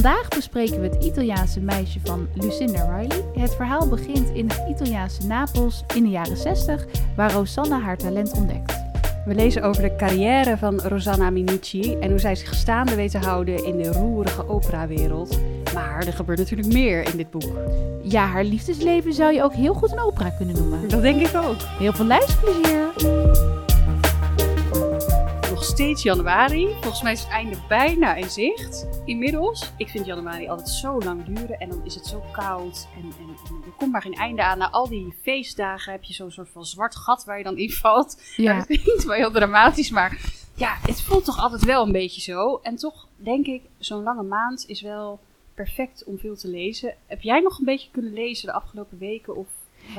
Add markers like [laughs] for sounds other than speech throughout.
Vandaag bespreken we het Italiaanse meisje van Lucinda Riley. Het verhaal begint in het Italiaanse Napels in de jaren 60, waar Rosanna haar talent ontdekt. We lezen over de carrière van Rosanna Minucci en hoe zij zich staande weet te houden in de roerige operawereld. Maar er gebeurt natuurlijk meer in dit boek. Ja, haar liefdesleven zou je ook heel goed een opera kunnen noemen. Dat denk ik ook. Heel veel luisterplezier! Steeds januari. Volgens mij is het einde bijna in zicht. Inmiddels. Ik vind januari altijd zo lang duren en dan is het zo koud. En, en, en er komt maar geen einde aan. Na al die feestdagen heb je zo'n soort van zwart gat waar je dan in valt. Ja. [laughs] Dat klinkt wel heel dramatisch, maar ja, het voelt toch altijd wel een beetje zo. En toch denk ik, zo'n lange maand is wel perfect om veel te lezen. Heb jij nog een beetje kunnen lezen de afgelopen weken? Of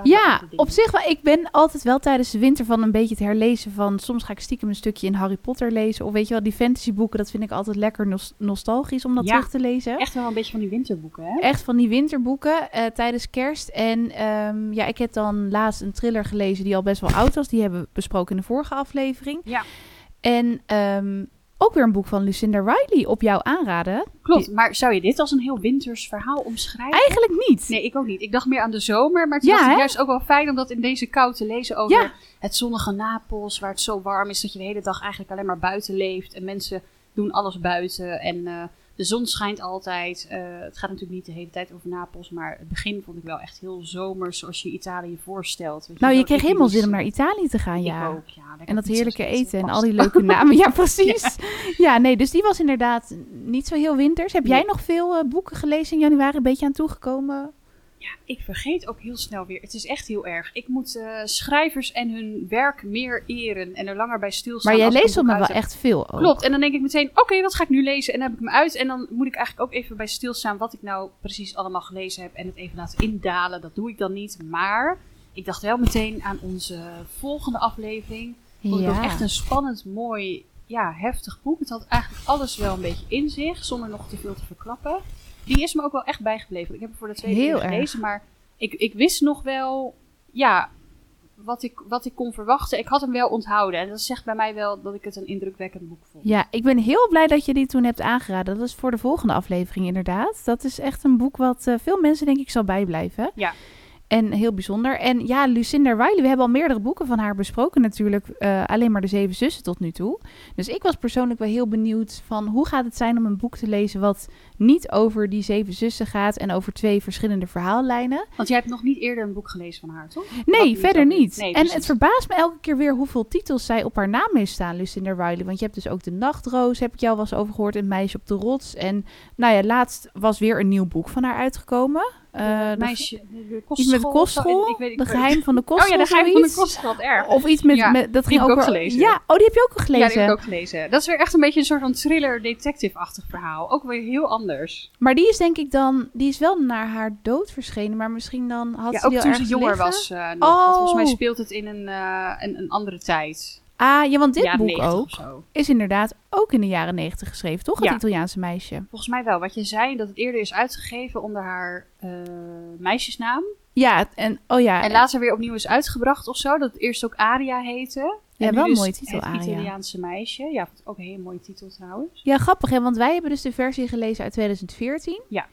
Ja, op zich wel. Ik ben altijd wel tijdens de winter van een beetje het herlezen van... Soms ga ik stiekem een stukje in Harry Potter lezen. Of weet je wel, die fantasyboeken, dat vind ik altijd lekker nos- nostalgisch om dat Ja. terug te lezen. Echt wel een beetje van die winterboeken, hè? Echt van die winterboeken eh, tijdens kerst. En ehm, ja, ik heb dan laatst een thriller gelezen die al best wel oud was. Die hebben we besproken in de vorige aflevering. Ja. En ehm, ook weer een boek van Lucinda Riley op jou aanraden. Klopt, maar zou je dit als een heel winters verhaal omschrijven? Eigenlijk niet. Nee, ik ook niet. Ik dacht meer aan de zomer, maar het Ja, was hè? juist ook wel fijn om dat in deze kou te lezen over Ja. het zonnige Napels, waar het zo warm is dat je de hele dag eigenlijk alleen maar buiten leeft en mensen doen alles buiten en eh, de zon schijnt altijd. Eh, het gaat natuurlijk niet de hele tijd over Napels, maar het begin vond ik wel echt heel zomers, zoals je Italië voorstelt. Weet Nou, je kreeg helemaal zin om naar Italië te gaan, ja. Ook, ja. En dat heerlijke eten, en al die leuke [laughs] namen. Ja, precies. Ja. nee, dus die was inderdaad niet zo heel winters. Heb jij nog veel eh, boeken gelezen in januari? Een beetje aan toegekomen? Ja, ik vergeet ook heel snel weer. Het is echt heel erg. Ik moet eh, schrijvers en hun werk meer eren en er langer bij stilstaan. Maar jij ik leest dan wel heb. echt veel ook. Klopt. En dan denk ik meteen, oké, wat ga ik nu lezen? En dan heb ik hem uit. En dan moet ik eigenlijk ook even bij stilstaan wat ik nou precies allemaal gelezen heb. En het even laten indalen. Dat doe ik dan niet. Maar ik dacht wel meteen aan onze volgende aflevering. Vond ik ook echt een spannend, mooi, ja, heftig boek. Het had eigenlijk alles wel een beetje in zich, zonder nog te veel te verklappen. Die is me ook wel echt bijgebleven. Ik heb hem voor de tweede Heel keer gelezen, maar ik, ik wist nog wel, ja, wat ik, wat ik kon verwachten. Ik had hem wel onthouden. En dat zegt bij mij wel dat ik het een indrukwekkend boek vond. Ja, ik ben heel blij dat je die toen hebt aangeraden. Dat is voor de volgende aflevering inderdaad. Dat is echt een boek wat eh, veel mensen denk ik zal bijblijven. Ja. En heel bijzonder. En ja, Lucinda Riley, we hebben al meerdere boeken van haar besproken natuurlijk. eh, alleen maar de Zeven Zussen tot nu toe. Dus ik was persoonlijk wel heel benieuwd van hoe gaat het zijn om een boek te lezen wat niet over die Zeven Zussen gaat en over twee verschillende verhaallijnen. Want jij hebt nog niet eerder een boek gelezen van haar, toch? Nee, niet verder niet. Nee, en het verbaast me elke keer weer hoeveel titels zij op haar naam heeft staan, Lucinda Riley. Want je hebt dus ook De Nachtroos, heb ik jou wel eens over gehoord, Een Meisje op de Rots. En nou ja, laatst was weer een nieuw boek van haar uitgekomen. Eh, Eh, meisje, de, de Iets met de kostschool of zo. kostschool, Ik weet- ik de weet- geheim van de kostschool. Oh ja, de geheim van de kostschool, erg. Of iets met, Ja, met dat ging ook ook gelezen. Ja, oh, die heb je ook gelezen. Ja, die heb ik ook gelezen. Dat is weer echt een beetje een soort van thriller detective-achtig verhaal. Ook weer heel anders. Maar die is denk ik dan, die is wel naar haar dood verschenen, maar misschien dan had ja, ze ook toen ze jonger liggen? was uh, nog. Want volgens mij Oh. speelt het in een, eh, een, een andere tijd. Ah, ja, want dit Jaren boek 90 ook is inderdaad ook in de jaren negentig geschreven, toch? Het Ja. Italiaanse meisje. Volgens mij wel. Wat je zei, dat het eerder is uitgegeven onder haar eh, meisjesnaam. Ja, het- en oh ja, En later weer opnieuw is uitgebracht of zo. Dat het eerst ook Aria heette. Ja, wel een dus mooie titel, Het Aria. Italiaanse meisje. Ja, ook een hele mooie titel trouwens. Ja, grappig hè, want wij hebben dus de versie gelezen uit 2014. Ja.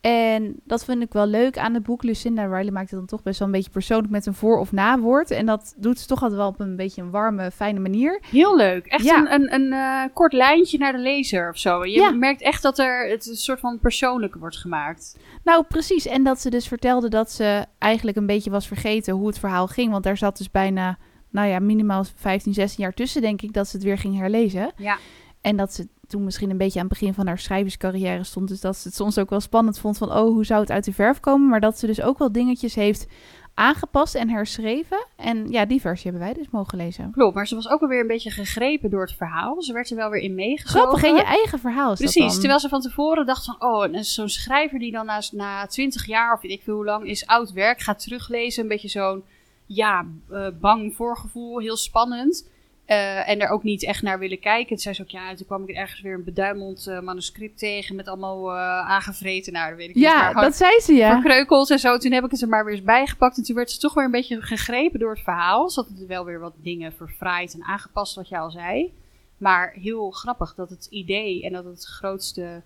En dat vind ik wel leuk aan het boek. Lucinda Riley maakt het dan toch best wel een beetje persoonlijk met een voor- of nawoord. En dat doet ze toch altijd wel op een beetje een warme, fijne manier. Heel leuk. Echt Ja. een, een, een eh, kort lijntje naar de lezer of zo. Je Ja. merkt echt dat er het een soort van persoonlijk wordt gemaakt. Nou, precies. En dat ze dus vertelde dat ze eigenlijk een beetje was vergeten hoe het verhaal ging. Want daar zat dus bijna, nou ja, minimaal 15, 16 jaar tussen, denk ik, dat ze het weer ging herlezen. Ja. En dat ze toen misschien een beetje aan het begin van haar schrijverscarrière stond. Dus dat ze het soms ook wel spannend vond van, oh, hoe zou het uit de verf komen? Maar dat ze dus ook wel dingetjes heeft aangepast en herschreven. En ja, die versie hebben wij dus mogen lezen. Klopt, maar ze was ook alweer een beetje gegrepen door het verhaal. Ze werd er wel weer in meegezogen. Grappig, je eigen verhaal Precies, terwijl ze van tevoren dacht van... Oh, en zo'n schrijver die dan na, na 20 jaar of weet ik veel hoe lang is oud werk gaat teruglezen. Een beetje zo'n, ja, eh, bang voorgevoel, heel spannend. Eh, en er ook niet echt naar willen kijken. Toen zei ze ook, ja, toen kwam ik er ergens weer een beduimeld eh, manuscript tegen... met allemaal aangevreten, nou, dat weet ik niet. Ja, gewoon dat zei ze, ja. verkreukeld en zo. Toen heb ik het er maar weer eens bijgepakt. En toen werd ze toch weer een beetje gegrepen door het verhaal. Ze had er wel weer wat dingen verfraaid en aangepast, wat jij al zei. Maar heel grappig dat het idee en dat het grootste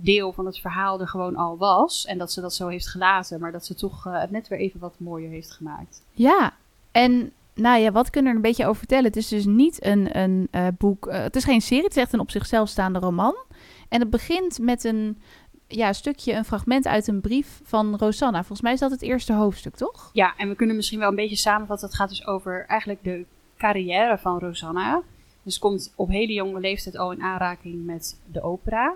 deel van het verhaal er gewoon al was. En dat ze dat zo heeft gelaten, maar dat ze toch eh, het net weer even wat mooier heeft gemaakt. Ja, en nou ja, wat kunnen we er een beetje over vertellen? Het is dus niet een, een eh, boek, eh, het is geen serie, het is echt een op zichzelf staande roman. En het begint met een ja, stukje, een fragment uit een brief van Rosanna. Volgens mij is dat het eerste hoofdstuk, toch? Ja, en we kunnen misschien wel een beetje samenvatten. Het gaat dus over eigenlijk de carrière van Rosanna. Dus komt op hele jonge leeftijd al in aanraking met de opera.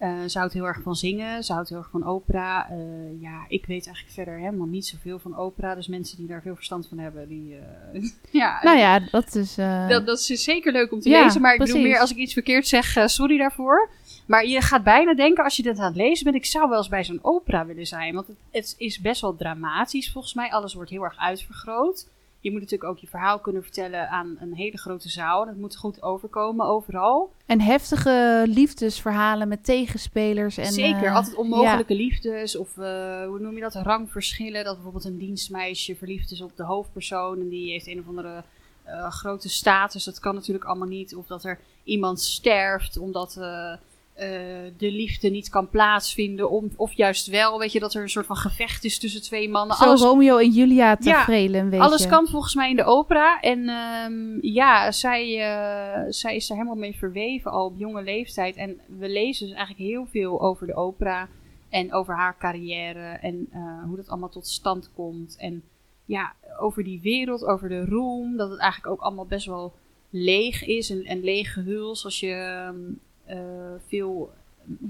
Uh, ze houdt heel erg van zingen, ze houdt heel erg van opera. Uh, ja, ik weet eigenlijk verder helemaal niet zoveel van opera. Dus mensen die daar veel verstand van hebben, die... Uh, [laughs] ja, nou ja, dat is... Dat, dat is zeker leuk om te ja, lezen. Maar ik precies. bedoel meer, als ik iets verkeerd zeg, sorry daarvoor. Maar je gaat bijna denken, als je dit aan het lezen bent... ik zou wel eens bij zo'n opera willen zijn. Want het, het is best wel dramatisch volgens mij. Alles wordt heel erg uitvergroot je moet natuurlijk ook je verhaal kunnen vertellen aan een hele grote zaal. Dat moet goed overkomen overal. En heftige liefdesverhalen met tegenspelers. En, Zeker, uh, altijd onmogelijke liefdes. Of uh, hoe noem je dat? Rangverschillen. Dat bijvoorbeeld een dienstmeisje verliefd is op de hoofdpersoon. En die heeft een of andere uh, grote status. Dat kan natuurlijk allemaal niet. Of dat er iemand sterft omdat uh, de liefde niet kan plaatsvinden. Om, of juist wel, weet je, dat er een soort van gevecht is tussen twee mannen. Zo alles, Romeo en Julia te ja. Alles kan volgens mij in de opera. En um, ja, zij, uh, zij is er helemaal mee verweven al op jonge leeftijd. En we lezen dus eigenlijk heel veel over de opera. En over haar carrière. En uh, hoe dat allemaal tot stand komt. En ja, over die wereld, over de roem. Dat het eigenlijk ook allemaal best wel leeg is. En, en leeg gehul. Als je... Um, uh, veel,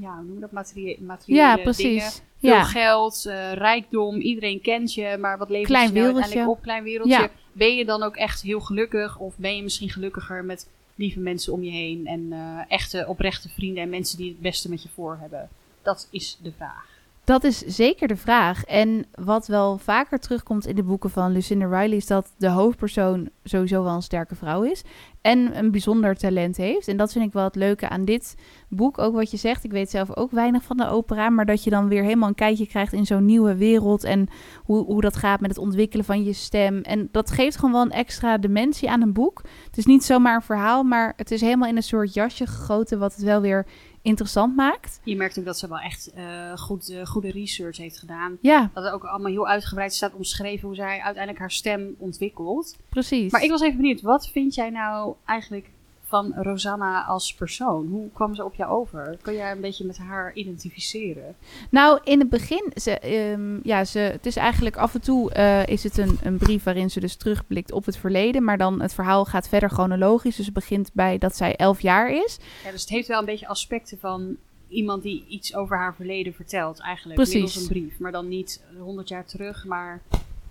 ja, hoe noem je dat, materie materiële ja, precies. dingen. Veel ja. geld, uh, rijkdom, iedereen kent je, maar wat levert klein je nou uiteindelijk op? Klein wereldje. Ja. Ben je dan ook echt heel gelukkig? Of ben je misschien gelukkiger met lieve mensen om je heen en uh, echte oprechte vrienden en mensen die het beste met je voor hebben? Dat is de vraag. Dat is zeker de vraag. En wat wel vaker terugkomt in de boeken van Lucinda Riley is dat de hoofdpersoon sowieso wel een sterke vrouw is en een bijzonder talent heeft. En dat vind ik wel het leuke aan dit boek. Ook wat je zegt, ik weet zelf ook weinig van de opera, maar dat je dan weer helemaal een kijkje krijgt in zo'n nieuwe wereld en hoe, hoe dat gaat met het ontwikkelen van je stem. En dat geeft gewoon wel een extra dimensie aan een boek. Het is niet zomaar een verhaal, maar het is helemaal in een soort jasje gegoten, wat het wel weer interessant maakt. Je merkt ook dat ze wel echt uh, goed, uh, goede research heeft gedaan. Ja. Dat er ook allemaal heel uitgebreid staat omschreven hoe zij uiteindelijk haar stem ontwikkelt. Precies. Maar ik was even benieuwd, wat vind jij nou eigenlijk van Rosanna als persoon? Hoe kwam ze op jou over? Kun jij een beetje met haar identificeren? Nou, in het begin, ze, um, ja, ze, het is eigenlijk af en toe uh, is het een, een brief waarin ze dus terugblikt op het verleden, maar dan het verhaal gaat verder chronologisch. Dus het begint bij dat zij elf jaar is. Ja, dus het heeft wel een beetje aspecten van iemand die iets over haar verleden vertelt, eigenlijk. Precies. een brief, maar dan niet honderd jaar terug, maar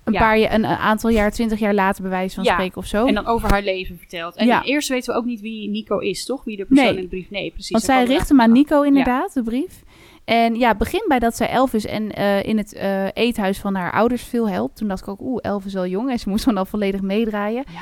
een paar jaar, een, aantal jaar, twintig jaar later bewijs van spreken of zo. En dan over haar leven vertelt. En eerst weten we ook niet wie Nico is, toch? Wie de persoon in de brief. Nee, precies. Want zij richt hem aan Nico inderdaad, de brief. En ja, begin bij dat zij elf is en uh, in het uh, eethuis van haar ouders veel helpt. Toen dacht ik ook, oeh, elf is wel jong en ze moest dan al volledig meedraaien. Ja,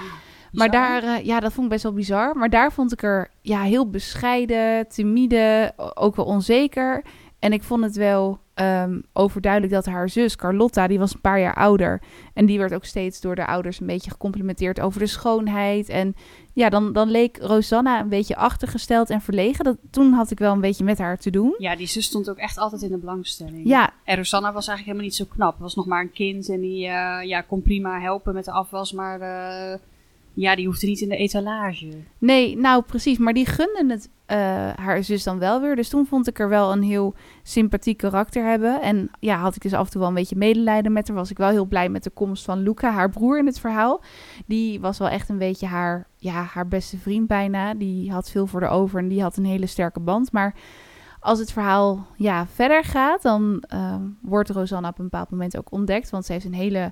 maar daar, uh, ja, dat vond ik best wel bizar. Maar daar vond ik er ja, heel bescheiden, timide, ook wel onzeker. En ik vond het wel um, overduidelijk dat haar zus Carlotta, die was een paar jaar ouder. En die werd ook steeds door de ouders een beetje gecomplimenteerd over de schoonheid. En ja, dan, dan leek Rosanna een beetje achtergesteld en verlegen. Dat, toen had ik wel een beetje met haar te doen. Ja, die zus stond ook echt altijd in de belangstelling. Ja. En Rosanna was eigenlijk helemaal niet zo knap. Was nog maar een kind en die uh, ja, kon prima helpen met de afwas, maar... Uh, ja, die hoefde niet in de etalage. Nee, nou precies. Maar die gunde het uh, haar zus dan wel weer. Dus toen vond ik er wel een heel sympathiek karakter hebben. En ja, had ik dus af en toe wel een beetje medelijden met haar. Was ik wel heel blij met de komst van Luca, haar broer in het verhaal. Die was wel echt een beetje haar, ja, haar beste vriend bijna. Die had veel voor de over en die had een hele sterke band. Maar als het verhaal ja, verder gaat, dan uh, wordt Rosanna op een bepaald moment ook ontdekt. Want ze heeft een hele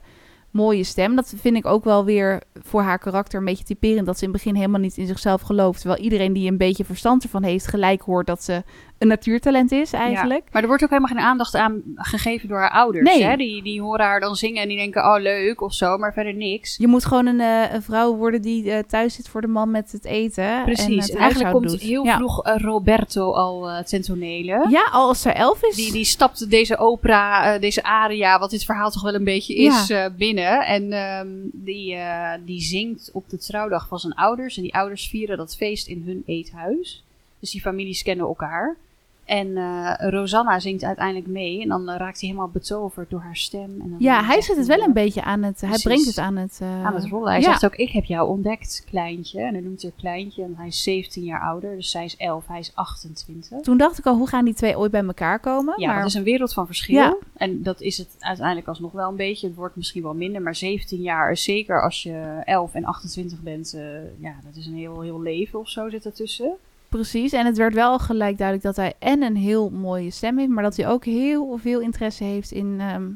mooie stem. Dat vind ik ook wel weer voor haar karakter een beetje typerend. Dat ze in het begin helemaal niet in zichzelf gelooft. Terwijl iedereen die een beetje verstand ervan heeft, gelijk hoort dat ze een natuurtalent is eigenlijk. maar er wordt ook helemaal geen aandacht aan gegeven door haar ouders. Nee. Hè? Die, die horen haar dan zingen en die denken, oh leuk of zo, maar verder niks. Je moet gewoon een, uh, een vrouw worden die uh, thuis zit voor de man met het eten. Precies. En eigenlijk komt heel vroeg uh, Roberto al ten tonele. Ja, al als ze elf is. Die, die stapt deze opera, deze aria, wat dit verhaal toch wel een beetje is, binnen. En um, die, die zingt op de trouwdag van zijn ouders. En die ouders vieren dat feest in hun eethuis. Dus die families kennen elkaar. En eh, Rosanna zingt uiteindelijk mee. En dan eh, raakt hij helemaal betoverd door haar stem. En dan Ja, hij zet het wel een beetje aan het... Hij brengt het aan het... eh, aan het rollen. Hij ja. zegt ook, ik heb jou ontdekt, kleintje. En hij noemt haar kleintje. En hij is 17 jaar ouder. Dus zij is 11, hij is 28. Toen dacht ik al, hoe gaan die twee ooit bij elkaar komen? Ja, maar dat is een wereld van verschil. Ja. En dat is het uiteindelijk alsnog wel een beetje. Het wordt misschien wel minder, maar 17 jaar, is zeker als je 11 en 28 bent, ja, dat is een heel, heel leven of zo zit ertussen. Precies, en het werd wel gelijk duidelijk dat hij en een heel mooie stem heeft, maar dat hij ook heel veel interesse heeft in ehm,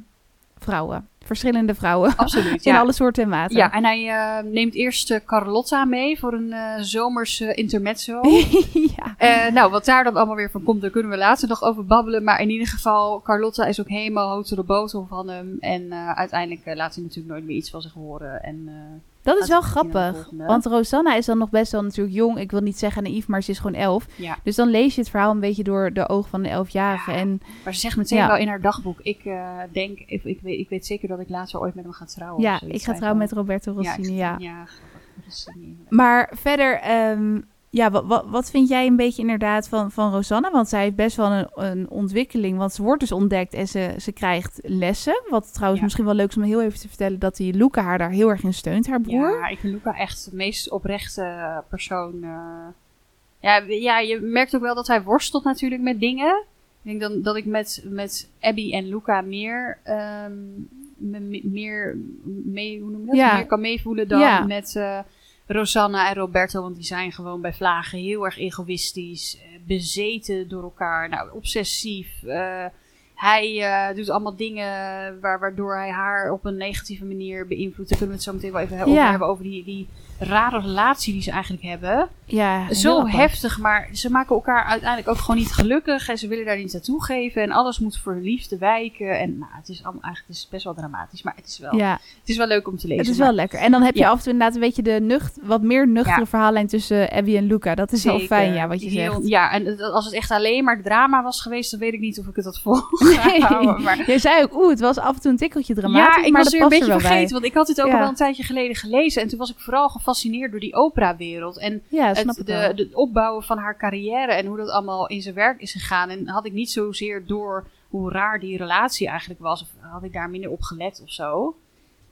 vrouwen. Verschillende vrouwen. [laughs] Absoluut, In ja. alle soorten en maten. Ja, en hij eh, neemt eerst eh, Carlotta mee voor een eh zomers eh, intermezzo. [laughs] ja. Eh, nou, wat daar dan allemaal weer van komt, daar kunnen we later nog over babbelen. Maar in ieder geval, Carlotta is ook helemaal hoog de botel van hem. En uiteindelijk laat hij natuurlijk nooit meer iets van zich horen. En, Dat is wel grappig. Want Rosanna is dan nog best wel natuurlijk jong. Ik wil niet zeggen naïef, maar ze is gewoon elf. ja. Dus dan lees je het verhaal een beetje door de ogen van de elfjarige. Ja. En Maar ze zegt meteen Ja. wel in haar dagboek: Ik eh, denk, ik, ik, weet, ik weet zeker dat ik later ooit met hem ga trouwen. ja, ik ga trouwen met Roberto al. Ja, ik Rossini, ja. ja, Rossini. Maar verder, ehm, ja, wat, wat, wat vind jij een beetje inderdaad van, van Rosanna? Want zij heeft best wel een, een ontwikkeling. Want ze wordt dus ontdekt en ze, ze krijgt lessen. Wat trouwens Ja. misschien wel leuk is om heel even te vertellen... dat die Luca haar daar heel erg in steunt, haar broer. Ja, ik vind Luca echt de meest oprechte persoon. eh. ja, ja, je merkt ook wel dat hij worstelt natuurlijk met dingen. Ik denk dan, dat ik met, met Abby en Luca meer, ehm, me- me- meer, mee, hoe noem je dat? Ja. meer kan meevoelen dan Ja. met eh, Rosanna en Roberto. Want die zijn gewoon bij vlagen heel erg egoïstisch, eh, bezeten door elkaar, nou, obsessief. eh, hij eh, doet allemaal dingen waar, waardoor hij haar op een negatieve manier beïnvloedt. Daar kunnen we het zo meteen wel even over Ja. hebben. Over die, die rare relatie die ze eigenlijk hebben. Ja, heel Zo heftig, maar ze maken elkaar uiteindelijk ook gewoon niet gelukkig. En ze willen daar niet naartoe geven. En alles moet voor liefde wijken. En nou, het is allemaal eigenlijk het is best wel dramatisch. Maar het is wel, Ja, het is wel leuk om te lezen. het is maar- wel lekker. En dan heb je Ja. af en toe inderdaad een beetje de nucht, wat meer nuchtere Ja. verhaallijn tussen Abby en Luca. Dat is Zeker. fijn, ja, wat je Heel- zegt. Ja, en het- als het echt alleen maar drama was geweest, dan weet ik niet of ik het had vol. [laughs] Nee. maar Jij zei ook, oeh, het was af en toe een tikkeltje dramatisch, ja, ik maar was dat weer een beetje wel vergeten, bij. want ik had dit ook al wel een tijdje geleden gelezen. En toen was ik vooral gefascineerd door die operawereld. En Ja, snap het, ik de, de opbouwen van haar carrière en hoe dat allemaal in zijn werk is gegaan. En had ik niet zozeer door hoe raar die relatie eigenlijk was. Of had ik daar minder op gelet of zo.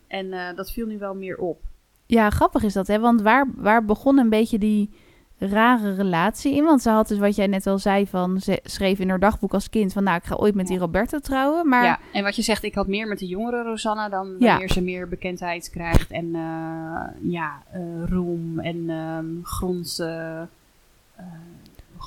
En eh, dat viel nu wel meer op. Ja, grappig is dat, hè? Want waar, waar begon een beetje die rare relatie in? Want ze had dus wat jij net al zei van... Ze schreef in haar dagboek als kind van... Nou, ik ga ooit met die Roberto trouwen. Maar Ja, en wat je zegt, ik had meer met de jongere Rosanna dan Ja. wanneer ze meer bekendheid krijgt. En eh, ja, eh, roem en ehm grond... eh,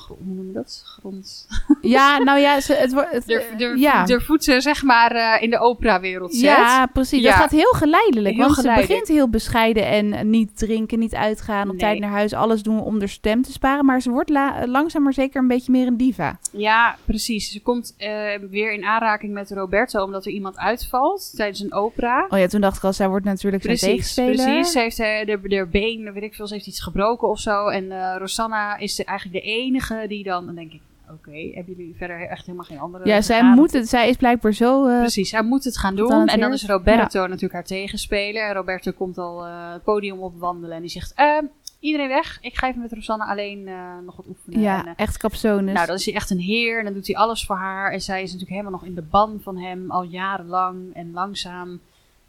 hoe noem je dat? Grond... [laughs] ja, nou ja, ze, het wordt... De, de, ja. de voeten, zeg maar, eh, in de operawereld zet. Ja, precies. Ja. Dat gaat heel geleidelijk. Heel want geleidelijk. ze begint heel bescheiden en eh, niet drinken, niet uitgaan, op Nee. tijd naar huis, alles doen om haar stem te sparen. Maar ze wordt la- eh, langzaam maar zeker een beetje meer een diva. Ja, precies. Ze komt eh, weer in aanraking met Roberto omdat er iemand uitvalt tijdens een opera. Oh ja, toen dacht ik al, zij wordt natuurlijk zijn Precies, tegenspeler. precies. Ze heeft eh, de, de been, weet ik veel, ze heeft iets gebroken of zo. En eh, Rosanna is de, eigenlijk de enige die dan, dan denk ik, oké, hebben jullie verder echt helemaal geen andere Ja, zij, moet het, zij is blijkbaar zo... eh, Precies, hij moet het gaan doen. En dan is Roberto natuurlijk haar tegenspeler. En Roberto komt al eh, het podium opwandelen en die zegt, ehm, iedereen weg. Ik ga even met Rosanna alleen eh, nog wat oefenen. ja, En, echt capsones. Nou, dan is hij echt een heer en dan doet hij alles voor haar. En zij is natuurlijk helemaal nog in de ban van hem al jarenlang. En langzaam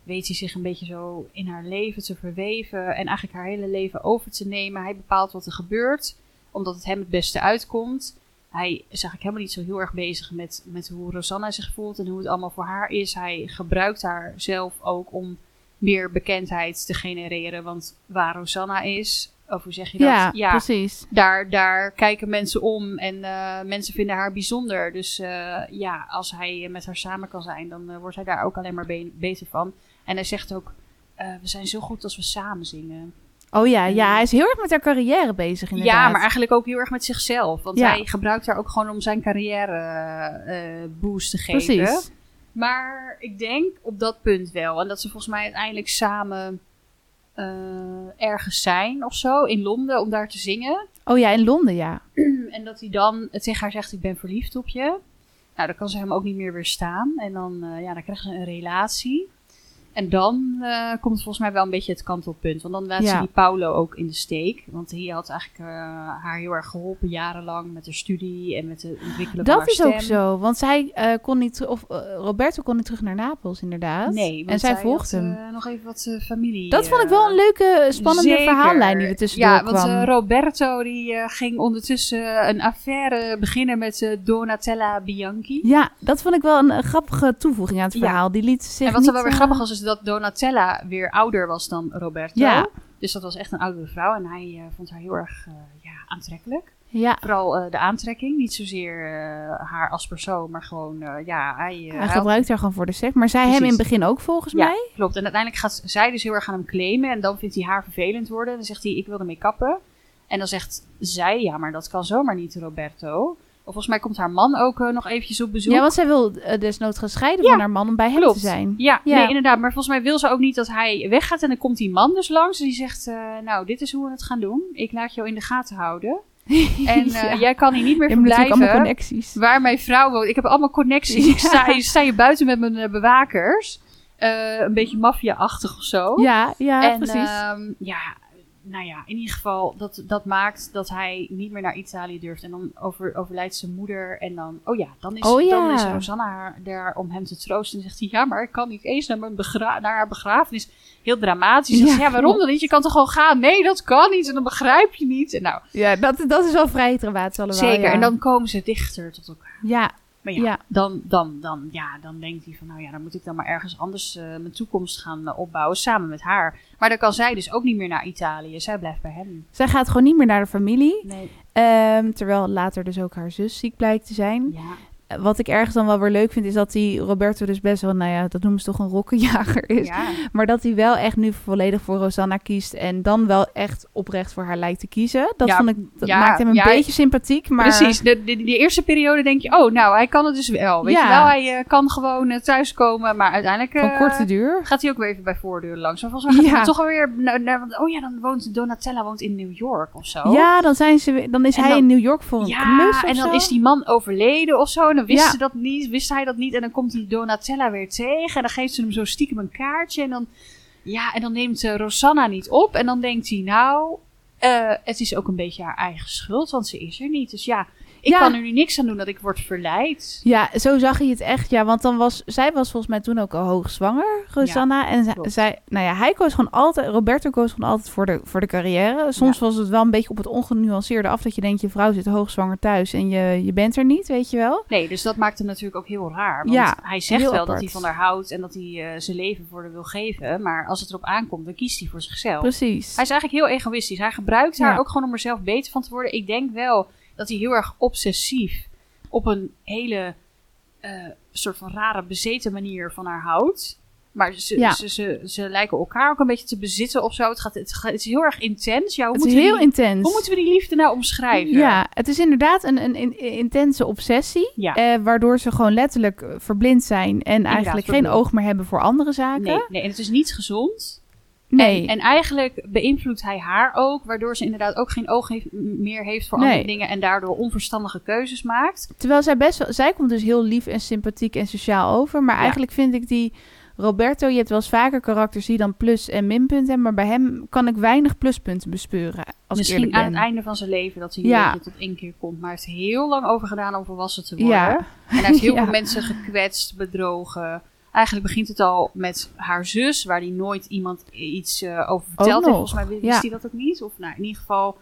weet hij zich een beetje zo in haar leven te verweven. En eigenlijk haar hele leven over te nemen. Hij bepaalt wat er gebeurt, omdat het hem het beste uitkomt. Hij is eigenlijk helemaal niet zo heel erg bezig met, met hoe Rosanna zich voelt en hoe het allemaal voor haar is. Hij gebruikt haar zelf ook om meer bekendheid te genereren. Want waar Rosanna is, of hoe zeg je dat? ja, precies. daar, daar kijken mensen om en eh, mensen vinden haar bijzonder. Dus eh, ja, als hij met haar samen kan zijn, dan eh, wordt hij daar ook alleen maar be- beter van. En hij zegt ook, we zijn zo goed als we samen zingen. Oh ja, ja, hij is heel erg met haar carrière bezig inderdaad. Ja, maar eigenlijk ook heel erg met zichzelf. Want Ja. hij gebruikt haar ook gewoon om zijn carrière eh, eh, boost te geven. Precies. Maar ik denk op dat punt wel. En dat ze volgens mij uiteindelijk samen eh, ergens zijn of zo in Londen om daar te zingen. Oh ja, in Londen, ja. [clears throat] En dat hij dan tegen haar zegt: Ik ben verliefd op je. Nou, dan kan ze hem ook niet meer weerstaan. En dan, ja, dan krijgen ze een relatie. En dan eh, komt volgens mij wel een beetje het kantelpunt. Want dan laat Ja. ze die Paulo ook in de steek. Want die had eigenlijk eh, haar heel erg geholpen jarenlang met haar studie en met het ontwikkelen van Dat is ook zo, want zij eh, kon niet, of Roberto kon niet terug naar Napels, inderdaad. Nee, en zij volgde hem. nog even wat familie. dat vond ik wel een leuke, spannende Zeker. verhaallijn die er tussendoor Ja, want kwam. Roberto die ging ondertussen een affaire beginnen met Donatella Bianchi. ja, dat vond ik wel een, grappige toevoeging aan het Ja. verhaal. Die liet zich en wat niet, wel weer grappig was, is dat Donatella weer ouder was dan Roberto. Ja. Dus dat was echt een oudere vrouw en hij eh, vond haar heel erg eh, ja, aantrekkelijk. Ja, Vooral eh, de aantrekking, niet zozeer haar als persoon, maar gewoon, ja, hij... hij hij gebruikt haar gewoon voor de seks. Maar zij hem in het begin ook volgens Ja, mij. klopt. En uiteindelijk gaat zij dus heel erg aan hem claimen. En dan vindt hij haar vervelend worden. Dan zegt hij, ik wil ermee kappen. En dan zegt zij, ja, maar dat kan zomaar niet, Roberto. Of volgens mij komt haar man ook eh, nog eventjes op bezoek. Ja, want zij wil eh, desnoods gaan scheiden Ja, van haar man om bij hem te zijn. Ja, Ja. Nee, inderdaad. Maar volgens mij wil ze ook niet dat hij weggaat. En dan komt die man dus langs. En die zegt, eh, nou, dit is hoe we het gaan doen. Ik laat jou in de gaten houden. [laughs] En Ja. jij kan hier niet meer natuurlijk allemaal verblijven. connecties. Waar mijn vrouw woont. Ik heb allemaal connecties. Ik [laughs] sta, ik sta hier buiten met mijn bewakers. Een beetje maffia-achtig of zo. Ja, ja, en precies. ehm, ja, nou ja, in ieder geval, dat, dat maakt dat hij niet meer naar Italië durft. En dan over, overlijdt zijn moeder. En dan, oh ja, dan is, Oh dan is Rosanna haar, daar om hem te troosten. En zegt hij, ja, maar ik kan niet eens naar, mijn begra naar haar begrafenis. Heel dramatisch. Zegt Ja, ze, ja, waarom dan niet? Je kan toch gewoon gaan? Nee, dat kan niet. En dan begrijp je niet. En nou, ja, dat, dat is wel vrij dramatisch allemaal. zeker. ja. En dan komen ze dichter tot elkaar. Ja, Maar ja, Ja. Dan, dan, dan, ja, dan denkt hij van, nou ja, dan moet ik dan maar ergens anders eh, mijn toekomst gaan eh, opbouwen samen met haar. Maar dan kan zij dus ook niet meer naar Italië. Zij blijft bij hem. zij gaat gewoon niet meer naar de familie. Nee. Ehm, terwijl later dus ook haar zus ziek blijkt te zijn. Ja. Wat ik ergens dan wel weer leuk vind, is dat die Roberto dus best wel, nou ja, dat noemen ze toch een rokkenjager [laughs] is. ja. Maar dat hij wel echt nu volledig voor Rosanna kiest. En dan wel echt oprecht voor haar lijkt te kiezen. Dat Ja, vond ik, dat ja, maakt hem een beetje sympathiek. Maar Precies. De, de, de eerste periode denk je, oh, nou, hij kan het dus wel. Weet je wel, hij eh, kan gewoon eh, thuiskomen. Maar uiteindelijk van eh, korte duur. gaat hij ook weer even bij voordeur langs. Maar volgens mij gaat hij toch alweer naar, naar... Oh ja, dan woont Donatella woont in New York of zo. Ja, dan, zijn ze, weer- dan is En hij dan- in New York voor een klus of en dan zo. is die man overleden of zo. Wist Ja. ze dat niet, wist hij dat niet. En dan komt die Donatella weer tegen. En dan geeft ze hem zo stiekem een kaartje. En dan, ja, en dan neemt Rosanna niet op. En dan denkt hij, nou, eh, het is ook een beetje haar eigen schuld. Want ze is er niet. Dus ja, ik Ja. kan er nu niks aan doen dat ik word verleid. Ja, zo zag hij het echt. Ja, want dan was zij was volgens mij toen ook al hoogzwanger, Rosanna. en zij, nou ja, hij koos gewoon altijd, Roberto koos gewoon altijd voor de, voor de carrière. Soms was het wel een beetje op het ongenuanceerde af dat je denkt, je vrouw zit hoogzwanger thuis en je, je bent er niet, weet je wel. Nee, dus dat maakt het natuurlijk ook heel raar. Want Ja, hij zegt wel apart. dat hij van haar houdt. En dat hij eh, zijn leven voor haar wil geven. Maar als het erop aankomt, dan kiest hij voor zichzelf. Precies. Hij is eigenlijk heel egoïstisch. Hij gebruikt haar ook gewoon om er zelf beter van te worden. Ik denk wel dat hij heel erg obsessief op een hele eh, soort van rare bezeten manier van haar houdt. Maar ze, Ja. ze, ze, ze lijken elkaar ook een beetje te bezitten of zo. Het, gaat, het, gaat, het is heel erg intens. Ja, hoe, het is moeten we heel die, intens. hoe moeten we die liefde nou omschrijven? Ja, het is inderdaad een, een, in- intense obsessie. Ja. eh, waardoor ze gewoon letterlijk eh, verblind zijn en eigenlijk geen oog meer hebben voor andere zaken. Nee, nee, en het is niet gezond. Nee. En, en eigenlijk beïnvloedt hij haar ook, waardoor ze inderdaad ook geen oog heeft, meer heeft voor Nee. andere dingen en daardoor onverstandige keuzes maakt. Terwijl zij best wel, zij komt dus heel lief en sympathiek en sociaal over. Maar Ja. eigenlijk vind ik die Roberto, je hebt wel eens vaker karakters die dan plus- en minpunten hebben. Maar bij hem kan ik weinig pluspunten bespeuren. Als Misschien aan het einde van zijn leven dat hij Ja. beetje tot één keer komt. Maar hij heeft heel lang over gedaan om volwassen te worden. Ja. En hij heeft heel [laughs] Ja. veel mensen gekwetst, bedrogen. Eigenlijk begint het al met haar zus, waar hij nooit iemand iets eh, over verteld heeft. Volgens mij wist ja. hij dat ook niet. Of nou, in ieder geval,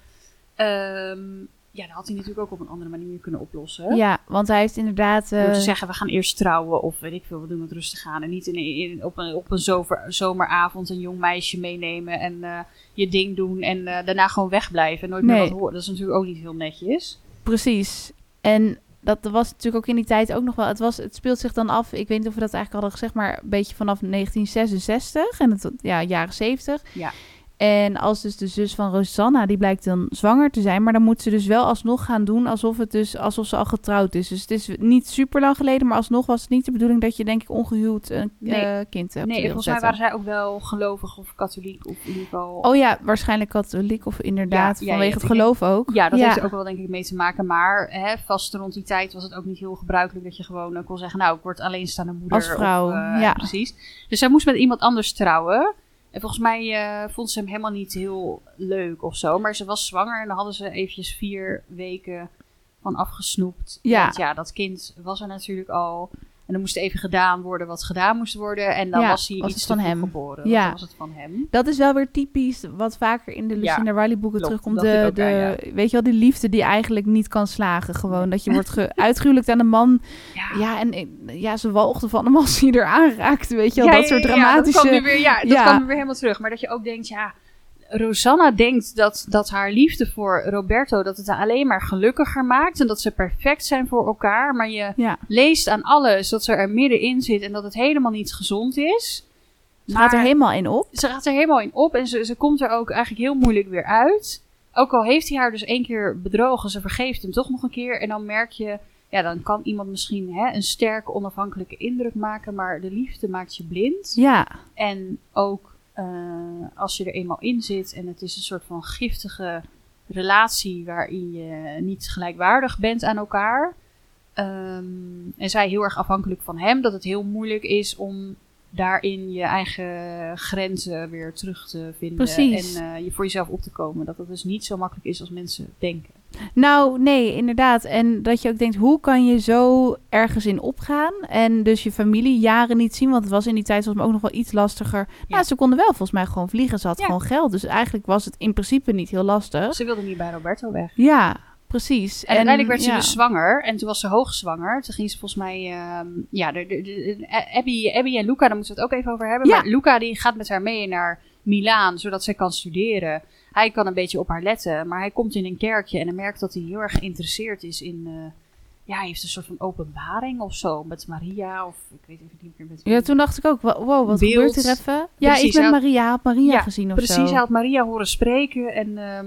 ehm, ja, dat had hij natuurlijk ook op een andere manier kunnen oplossen. Ja, want hij heeft inderdaad... eh, Door te zeggen, we gaan eerst trouwen of weet ik veel, we doen het rustig aan. En niet in, in- op een, op een zover, zomeravond een jong meisje meenemen en eh, je ding doen en eh, daarna gewoon wegblijven en nooit meer wat horen. Dat is natuurlijk ook niet heel netjes. Precies. En dat was natuurlijk ook in die tijd ook nog wel... Het, was, het speelt zich dan af, ik weet niet of we dat eigenlijk hadden gezegd... maar een beetje vanaf 1966 en het, ja, jaren 70. Ja. En als dus de zus van Rosanna, die blijkt dan zwanger te zijn, maar dan moet ze dus wel alsnog gaan doen alsof het dus alsof ze al getrouwd is. Dus het is niet super lang geleden, maar alsnog was het niet de bedoeling dat je denk ik ongehuwd een Nee. eh, kind hebt. Nee, volgens mij waren zij ook wel gelovig of katholiek of in ieder geval... Oh ja, waarschijnlijk katholiek of inderdaad Ja, vanwege ja, het ik geloof ook. Ja, dat heeft er ook wel denk ik mee te maken. Maar hè, vast rond die tijd was het ook niet heel gebruikelijk dat je gewoon eh, kon zeggen... nou, ik word alleenstaande moeder. Als vrouw, of, eh, ja. Precies. Dus zij moest met iemand anders trouwen. En volgens mij eh, vond ze hem helemaal niet heel leuk of zo. Maar ze was zwanger en dan hadden ze eventjes vier weken van afgesnoept. Ja. Want ja, dat kind was er natuurlijk al. En er moest even gedaan worden wat gedaan moest worden. En dan Ja, was hij was iets van hem. geboren. Ja. Dan was het van hem. Dat is wel weer typisch wat vaker in de Lucinda Riley boeken klopt. terugkomt. De, aan, de, Weet je wel, die liefde die eigenlijk niet kan slagen. Gewoon dat je wordt ge- [laughs] uitgehuwelijkt aan een man. Ja, Ja, en ja, ze walgde van hem als hij er aanraakte. Weet je wel, Ja, dat ja, soort ja, dramatische... dat kwam nu weer, ja, dat Ja. kwam weer helemaal terug. Maar dat je ook denkt, ja, Rosanna denkt dat, dat haar liefde voor Roberto, dat het haar alleen maar gelukkiger maakt. En dat ze perfect zijn voor elkaar. Maar je Ja, leest aan alles dat ze er middenin zit en dat het helemaal niet gezond is. ze gaat er helemaal in op. Ze gaat er helemaal in op en ze, ze komt er ook eigenlijk heel moeilijk weer uit. Ook al heeft hij haar dus één keer bedrogen, ze vergeeft hem toch nog een keer. En dan merk je, ja, dan kan iemand misschien hè, een sterke, onafhankelijke indruk maken. Maar de liefde maakt je blind. Ja, En ook eh, als je er eenmaal in zit en het is een soort van giftige relatie waarin je niet gelijkwaardig bent aan elkaar. Ehm, en zij heel erg afhankelijk van hem, dat het heel moeilijk is om daarin je eigen grenzen weer terug te vinden. Precies. En eh, je voor jezelf op te komen. Dat dat dus niet zo makkelijk is als mensen denken. Nou nee, inderdaad. En dat je ook denkt, hoe kan je zo ergens in opgaan? En dus je familie jaren niet zien, want het was in die tijd volgens mij ook nog wel iets lastiger. Ja. Nou, ze konden wel volgens mij gewoon vliegen. Ze had Ja. gewoon geld. Dus eigenlijk was het in principe niet heel lastig. Ze wilde niet bij Roberto weg. Ja, precies. En, uiteindelijk werd ze dus zwanger. En toen was ze hoogzwanger. Toen ging ze volgens mij... ehm, ja, de, de, de- Abby, Abby en Luca, daar moeten we het ook even over hebben. Ja. Maar Luca die gaat met haar mee naar Milaan, zodat zij kan studeren. Hij kan een beetje op haar letten. Maar hij komt in een kerkje en hij merkt dat hij heel erg geïnteresseerd is in... eh, ja, hij heeft een soort van openbaring of zo. Met Maria of ik weet even niet meer met. Ja, toen dacht ik ook, wow, wat Beeld. gebeurt hier even? Ja, Precies, ik ben had- Maria, had Maria Ja, gezien of Precies, zo. hij had Maria horen spreken. En ehm,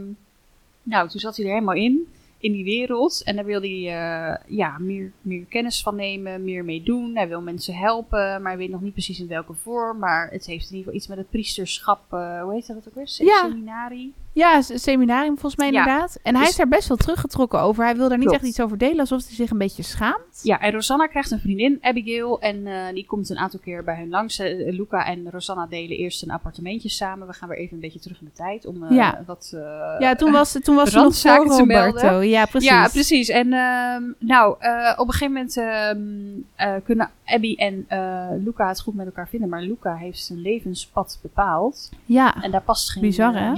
nou, toen zat hij er helemaal in, in die wereld. En daar wil hij eh, ja, meer, meer kennis van nemen, meer mee doen. Hij wil mensen helpen, maar hij weet nog niet precies in welke vorm. Maar het heeft in ieder geval iets met het priesterschap, eh, hoe heet dat ook weer? Se- Ja. Seminarie. Ja, seminarium volgens mij Ja. inderdaad. En hij Dus- is daar best wel teruggetrokken over. Hij wil daar niet Klopt. echt iets over delen, alsof hij zich een beetje schaamt. Ja, en Rosanna krijgt een vriendin, Abigail. En eh, die komt een aantal keer bij hun langs. Eh, Luca en Rosanna delen eerst een appartementje samen. We gaan weer even een beetje terug in de tijd om eh, Ja. wat... eh, Ja, toen was, toen was ze nog voor Roberto. Ja, precies. Ja, precies. En ehm, nou, eh, op een gegeven moment ehm, eh, kunnen Abby en eh, Luca het goed met elkaar vinden. Maar Luca heeft zijn levenspad bepaald. Ja. En daar past geen Bizar, eh,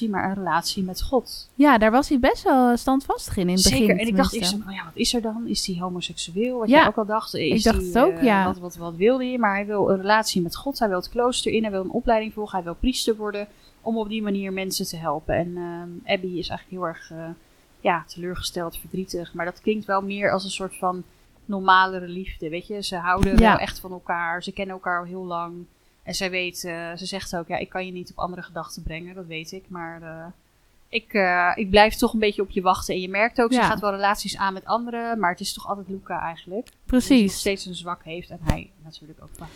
maar een relatie met God. ja, daar was hij best wel standvastig in, in het begin Zeker. En ik dacht eerst, oh ja, wat is er dan? Is hij homoseksueel? Wat Ja. jij ook al dacht. Is dacht hij, het ook, eh, ja. Wat, wat, wat wil hij? Maar hij wil een relatie met God. Hij wil het klooster in. Hij wil een opleiding volgen. Hij wil priester worden. Om op die manier mensen te helpen. En ehm, Abby is eigenlijk heel erg eh, ja, teleurgesteld, verdrietig. Maar dat klinkt wel meer als een soort van normalere liefde. Weet je, ze houden Ja. wel echt van elkaar. Ze kennen elkaar al heel lang. En zij weet, eh, ze zegt ook, ja, ik kan je niet op andere gedachten brengen. Dat weet ik. Maar eh, ik, eh, ik blijf toch een beetje op je wachten. En je merkt ook, Ja. ze gaat wel relaties aan met anderen. Maar het is toch altijd Luca eigenlijk. Die Precies. steeds een zwak heeft. En hij natuurlijk ook.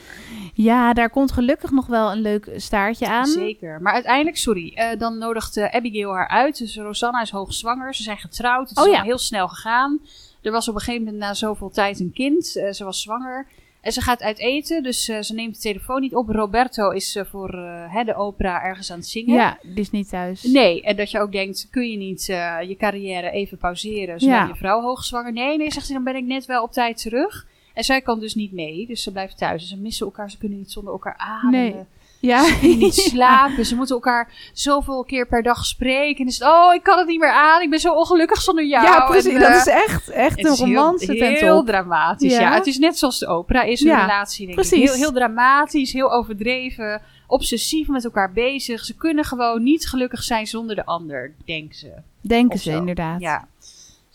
Ja, daar komt gelukkig nog wel een leuk staartje aan. Zeker. Maar uiteindelijk, sorry, dan nodigt Abigail haar uit. Dus Rosanna is hoogzwanger. Ze zijn getrouwd. Het is Oh ja. heel snel gegaan. Er was op een gegeven moment na zoveel tijd een kind. Ze was zwanger. En ze gaat uit eten, dus eh, ze neemt de telefoon niet op. Roberto is eh, voor eh, hè, de opera ergens aan het zingen. Ja, is niet thuis. Nee, en dat je ook denkt, kun je niet je carrière even pauzeren zolang Ja. je vrouw hoogzwanger? Nee, nee, zegt ze, dan ben ik net wel op tijd terug. En zij kan dus niet mee, dus ze blijft thuis. En ze missen elkaar, ze kunnen niet zonder elkaar ademen. Nee. Ja. Ze kunnen niet [laughs] slapen. Ze moeten elkaar zoveel keer per dag spreken. En is het, oh, ik kan het niet meer aan. Ik ben zo ongelukkig zonder jou. Ja, precies. En, dat eh, is echt, echt een heel- romance Heel, top. dramatisch, ja. Ja. Het is net zoals de opera is een Ja, relatie, denk precies. ik. Heel, heel dramatisch, heel overdreven, obsessief met elkaar bezig. Ze kunnen gewoon niet gelukkig zijn zonder de ander, denken ze. Denken Of ze zo. inderdaad. Ja.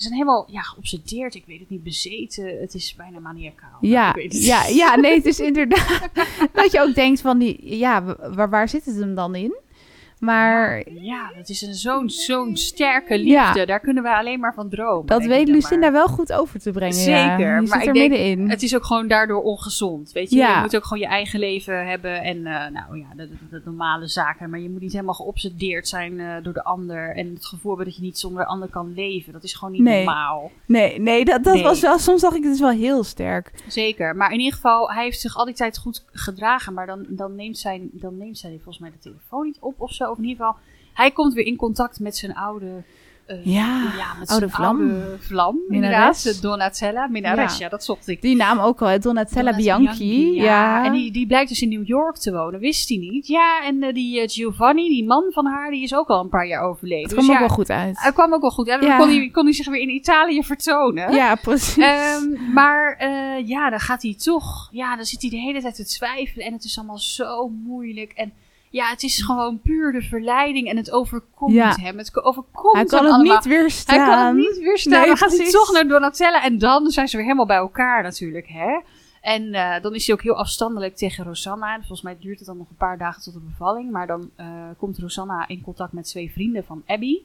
Ze zijn helemaal ja, geobsedeerd, ik weet het niet, bezeten. Het is bijna maniacaal. Ja, het ja, niet. ja, nee, het is [laughs] inderdaad [laughs] dat je ook denkt van die, ja, waar, waar zit het hem dan in? Maar Ja, dat is een zo'n zo'n sterke liefde. Ja. Daar kunnen we alleen maar van dromen. dat weet Lucinda maar. wel goed over te brengen. ja. Zeker, Die maar zit ik er denk, middenin. Het is ook gewoon daardoor ongezond. Weet je, Ja. je moet ook gewoon je eigen leven hebben. En eh, nou ja, de normale zaken. Maar je moet niet helemaal geobsedeerd zijn eh, door de ander. En het gevoel hebben dat je niet zonder de ander kan leven. Dat is gewoon niet Nee. normaal. Nee, nee, dat, dat Nee. was wel... Soms dacht ik, het is wel heel sterk. Zeker. Maar in ieder geval, hij heeft zich al die tijd goed gedragen. Maar dan, dan, neemt, zijn, dan neemt zij volgens mij de telefoon niet op of zo. Of in ieder geval, hij komt weer in contact met zijn oude... eh, Ja, met oude zijn vlam. oude vlam. Minares. Inderdaad, de Donatella. Minares, Ja. ja. dat zocht ik. Die naam ook al, hè? Donatella Donatella Bianchi. Ja. En die, die blijkt dus in New York te wonen, wist hij niet. Ja, en eh, die eh, Giovanni, die man van haar, die is ook al een paar jaar overleden. Het Dus kwam ook ja, wel goed uit. Hij kwam ook wel goed. Ja, dan Ja. kon, hij, kon hij zich weer in Italië vertonen. Ja, precies. Ehm, maar ja, dan gaat hij toch. Ja, dan zit hij de hele tijd te twijfelen. En het is allemaal zo moeilijk. En ja, het is gewoon puur de verleiding. En het overkomt Ja. hem. Het ko- overkomt hij kan hem het allemaal. niet weerstaan. Hij kan het niet weerstaan. Nee, dan gaat hij toch naar Donatella. En dan zijn ze weer helemaal bij elkaar natuurlijk. Hè? En eh, dan is hij ook heel afstandelijk tegen Rosanna. En volgens mij duurt het dan nog een paar dagen tot de bevalling. Maar dan eh, komt Rosanna in contact met twee vrienden van Abby.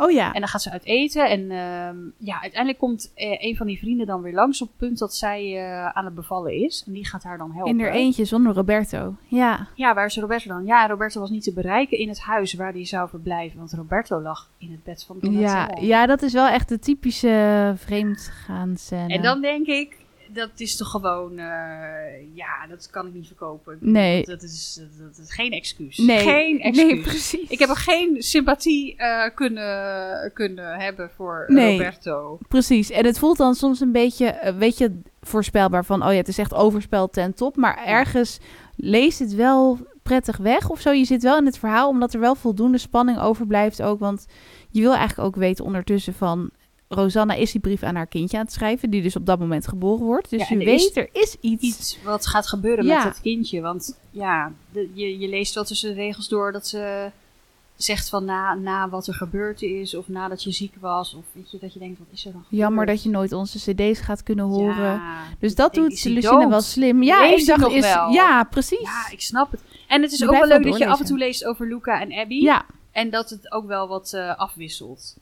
Oh ja. En dan gaat ze uit eten. En ehm, ja, uiteindelijk komt eh, een van die vrienden dan weer langs op het punt dat zij eh, aan het bevallen is. En die gaat haar dan helpen. In er eentje zonder Roberto. Ja. Ja, waar is Roberto dan? Ja, Roberto was niet te bereiken in het huis waar hij zou verblijven. Want Roberto lag in het bed van Ja, Donatella. ja, dat is wel echt de typische vreemdgaan scène. En dan denk ik, dat is toch gewoon... eh, ja, dat kan ik niet verkopen. Nee. Dat is, dat, dat is geen excuus. Nee, Geen excuus. nee, precies. Ik heb ook geen sympathie eh, kunnen, kunnen hebben voor Nee. Roberto. Precies. En het voelt dan soms een beetje, eh, weet je, voorspelbaar van, oh ja, het is echt overspel ten top. Maar ergens leest het wel prettig weg of zo. Je zit wel in het verhaal, omdat er wel voldoende spanning overblijft ook. Want je wil eigenlijk ook weten ondertussen van... Rosanna is die brief aan haar kindje aan het schrijven, die dus op dat moment geboren wordt. Dus Ja, je weet, er is iets. iets wat gaat gebeuren Ja. met dat kindje. Want ja, de- je, je leest wel tussen de regels door dat ze zegt van na, na wat er gebeurd is, of nadat je ziek was, of weet je, dat je denkt, wat is er dan gebeurd? Jammer dat je nooit onze cd's gaat kunnen horen. Ja, dus dat doet dood? wel slim. Ja, ik dacht is, wel? ja, precies. Ja, ik snap het. En het is ook wel leuk dat je af en toe leest over Luca en Abby. ja, En dat het ook wel wat eh, afwisselt.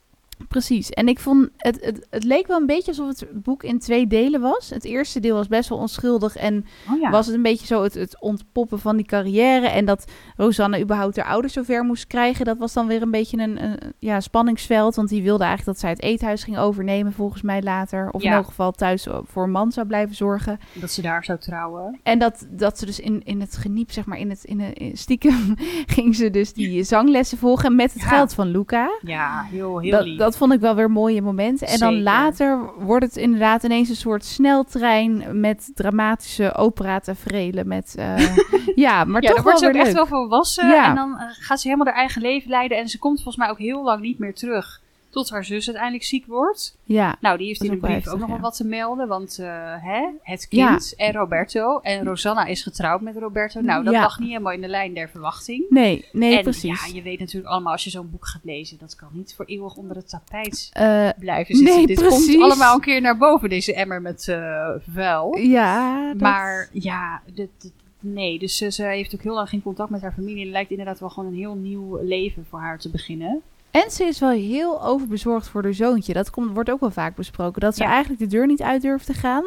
Precies. En ik vond het, het, het leek wel een beetje alsof het boek in twee delen was. Het eerste deel was best wel onschuldig en Oh ja. was het een beetje zo het, het ontpoppen van die carrière. En dat Rosanne überhaupt haar ouders zover moest krijgen. Dat was dan weer een beetje een, een ja, spanningsveld. Want die wilde eigenlijk dat zij het eethuis ging overnemen, volgens mij later. Of in elk geval thuis voor een man zou blijven zorgen. Dat ze daar zou trouwen. En dat, dat ze dus in, in het geniep, zeg maar, in het in, in stiekem [laughs] ging ze dus die zanglessen volgen met het geld van Luca. Ja, heel, heel Dat, lief. dat vond ik wel weer mooie momenten. En dan later wordt het inderdaad ineens een soort sneltrein met dramatische opera-taferelen. Met, eh, [laughs] ja, maar ja, toch wordt ze ook weer echt leuk. wel volwassen. Ja. En dan gaat ze helemaal haar eigen leven leiden. En ze komt volgens mij ook heel lang niet meer terug. Tot haar zus uiteindelijk ziek wordt. Ja, Nou, die heeft in de wel brief ook nog wel ja. wat te melden. Want eh, hè, het kind en Roberto. En Rosanna is getrouwd met Roberto. Nou, dat Ja. lag niet helemaal in de lijn der verwachting. nee, nee, en precies. ja, je weet natuurlijk allemaal als je zo'n boek gaat lezen. Dat kan niet voor eeuwig onder het tapijt Eh, blijven zitten. Nee, Dit precies. komt allemaal een keer naar boven, deze emmer met eh, vuil. ja, dat- Maar ja, dit, dit- nee. Dus ze, ze heeft ook heel lang geen contact met haar familie. En het lijkt inderdaad wel gewoon een heel nieuw leven voor haar te beginnen. En ze is wel heel overbezorgd voor haar zoontje. Dat komt, wordt ook wel vaak besproken. Dat ze Ja. eigenlijk de deur niet uit durft te gaan.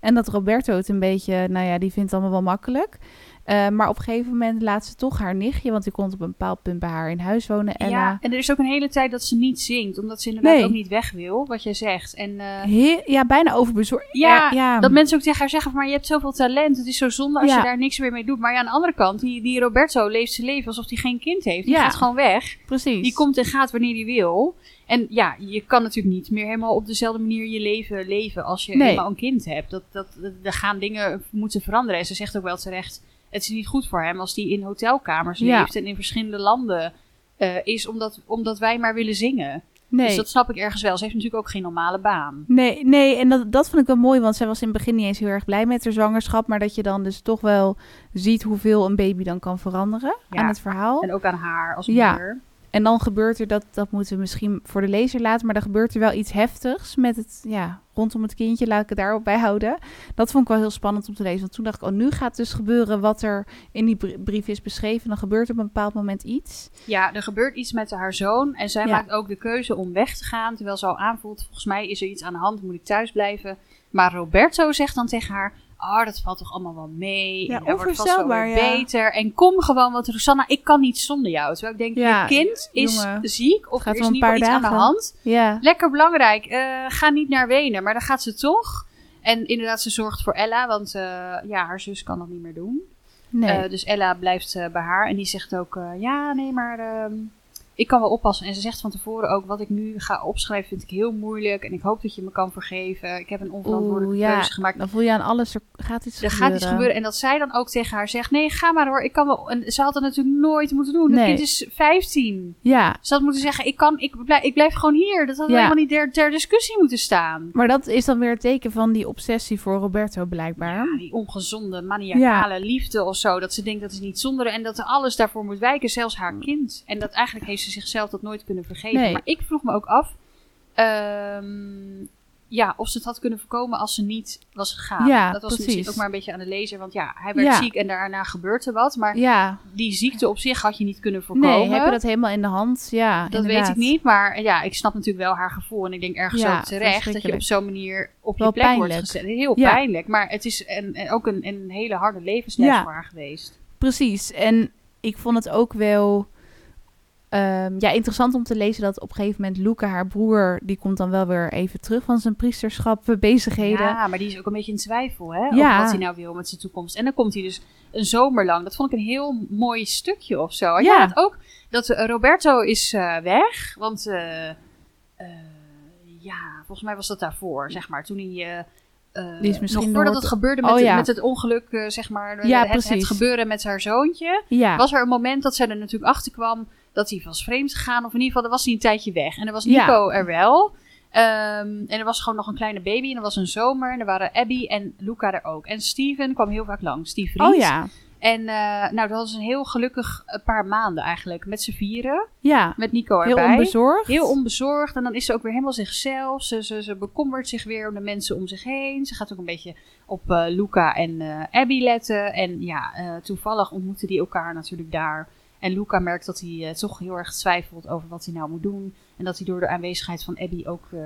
En dat Roberto het een beetje, nou ja, die vindt het allemaal wel makkelijk. Eh, maar op een gegeven moment laat ze toch haar nichtje, want die komt op een bepaald punt bij haar in huis wonen. Ella. Ja, en er is ook een hele tijd dat ze niet zingt. Omdat ze inderdaad Nee. ook niet weg wil, wat jij zegt. En eh, ja, bijna overbezorgd. Ja, ja. dat mensen ook tegen haar zeggen maar je hebt zoveel talent. Het is zo zonde als Ja. je daar niks meer mee doet. Maar ja, aan de andere kant, die, die Roberto leeft zijn leven alsof hij geen kind heeft. Die gaat gewoon weg. precies. Die komt en gaat wanneer hij wil. En ja, je kan natuurlijk niet meer helemaal op dezelfde manier je leven leven als je Nee. eenmaal een kind hebt. Dat, dat, dat- er gaan dingen moeten veranderen. En ze zegt ook wel terecht, het is niet goed voor hem als hij in hotelkamers Ja. leeft en in verschillende landen eh, is, omdat, omdat wij maar willen zingen. nee. Dus dat snap ik ergens wel. Ze heeft natuurlijk ook geen normale baan. Nee, nee, en dat, dat vond ik wel mooi, want zij was in het begin niet eens heel erg blij met haar zwangerschap. Maar dat je dan dus toch wel ziet hoeveel een baby dan kan veranderen Ja. aan het verhaal. En ook aan haar als Ja. En dan gebeurt er, dat, dat moeten we misschien voor de lezer laten, maar dan gebeurt er wel iets heftigs met het, ja, rondom het kindje, laat ik het daarop bij houden. Dat vond ik wel heel spannend om te lezen, want toen dacht ik, oh, nu gaat dus gebeuren wat er in die br- brief is beschreven. Dan gebeurt er op een bepaald moment iets. Ja, er gebeurt iets met haar zoon. En zij Ja. maakt ook de keuze om weg te gaan. Terwijl ze al aanvoelt, volgens mij is er iets aan de hand, moet ik thuis blijven. Maar Roberto zegt dan tegen haar, oh, dat valt toch allemaal wel mee. Ja, en dat wordt vast wel weer ja. beter. En kom gewoon, want Rosanna, ik kan niet zonder jou. Terwijl ik denk, Ja, je kind is jongen, ziek of er is een paar iets aan de hand. Ja, Lekker belangrijk, eh, ga niet naar Wenen. Maar dan gaat ze toch. En inderdaad, ze zorgt voor Ella, want eh, ja, haar zus kan dat niet meer doen. nee. Eh, dus Ella blijft bij haar en die zegt ook: Ja, nee, maar ehm, ik kan wel oppassen. En ze zegt van tevoren ook: Wat ik nu ga opschrijven, vind ik heel moeilijk. En ik hoop dat je me kan vergeven. Ik heb een onverantwoordelijke Oeh, ja, keuze gemaakt. dan voel je aan alles, er gaat iets Er gebeuren. gaat iets gebeuren. En dat zij dan ook tegen haar zegt: Nee, ga maar hoor. Ik kan wel. En ze had dat natuurlijk nooit moeten doen. Het kind is 15. Ja, Ze had moeten zeggen: Ik, kan, ik, blijf, ik blijf gewoon hier. Dat had Ja. helemaal niet ter, ter discussie moeten staan. maar dat is dan weer het teken van die obsessie voor Roberto blijkbaar. Ja, die ongezonde, maniacale liefde of zo. Dat ze denkt dat is niet zonder en dat er alles daarvoor moet wijken, zelfs haar kind. En dat eigenlijk heeft ze zichzelf dat nooit kunnen vergeven. Nee. Maar ik vroeg me ook af, ehm, ja, of ze het had kunnen voorkomen als ze niet was gegaan. Ja, dat was precies. misschien ook maar een beetje aan de lezer, want ja, hij werd Ja. ziek en daarna gebeurt er wat. Maar Ja, die ziekte op zich had je niet kunnen voorkomen. nee, heb je dat helemaal in de hand? Ja, Dat weet ik niet, maar ja, ik snap natuurlijk wel haar gevoel. En ik denk ergens ook terecht dat je op zo'n manier op je plek wordt gezet. Heel pijnlijk, maar het is en ook een, een hele harde levensles voor haar geweest. Precies. En ik vond het ook wel ehm, ja, interessant om te lezen dat op een gegeven moment Luca, haar broer, die komt dan wel weer even terug van zijn priesterschap eh, bezigheden. Ja, maar die is ook een beetje in twijfel hè, Ja. over wat hij nou wil met zijn toekomst. En dan komt hij dus een zomer lang. Dat vond ik een heel mooi stukje of zo. Had Ja. dat ook? Dat eh, Roberto is eh, weg, want ja, volgens mij was dat daarvoor, zeg maar. Toen hij... Die is misschien nog voordat het gebeurde met, Oh, ja. met het ongeluk, zeg maar, Ja, het, het gebeuren met haar zoontje. Was er een moment dat zij er natuurlijk achter kwam dat hij was vreemd gegaan. Of in ieder geval, dan was hij een tijdje weg. En dan was Ja. Nico er wel. Ehm, en er was gewoon nog een kleine baby. En er was een zomer. En er waren Abby en Luca er ook. En Steven kwam heel vaak langs, vriend. oh ja, En eh, nou, dat was een heel gelukkig eh, paar maanden eigenlijk. Met z'n vieren. ja. Met Nico Heel erbij. onbezorgd. Heel onbezorgd. En dan is ze ook weer helemaal zichzelf. Ze, ze, ze bekommert zich weer om de mensen om zich heen. Ze gaat ook een beetje op eh, Luca en Abby letten. En ja, toevallig ontmoeten die elkaar natuurlijk daar. En Luca merkt dat hij eh, toch heel erg twijfelt over wat hij nou moet doen. En dat hij door de aanwezigheid van Abby ook eh,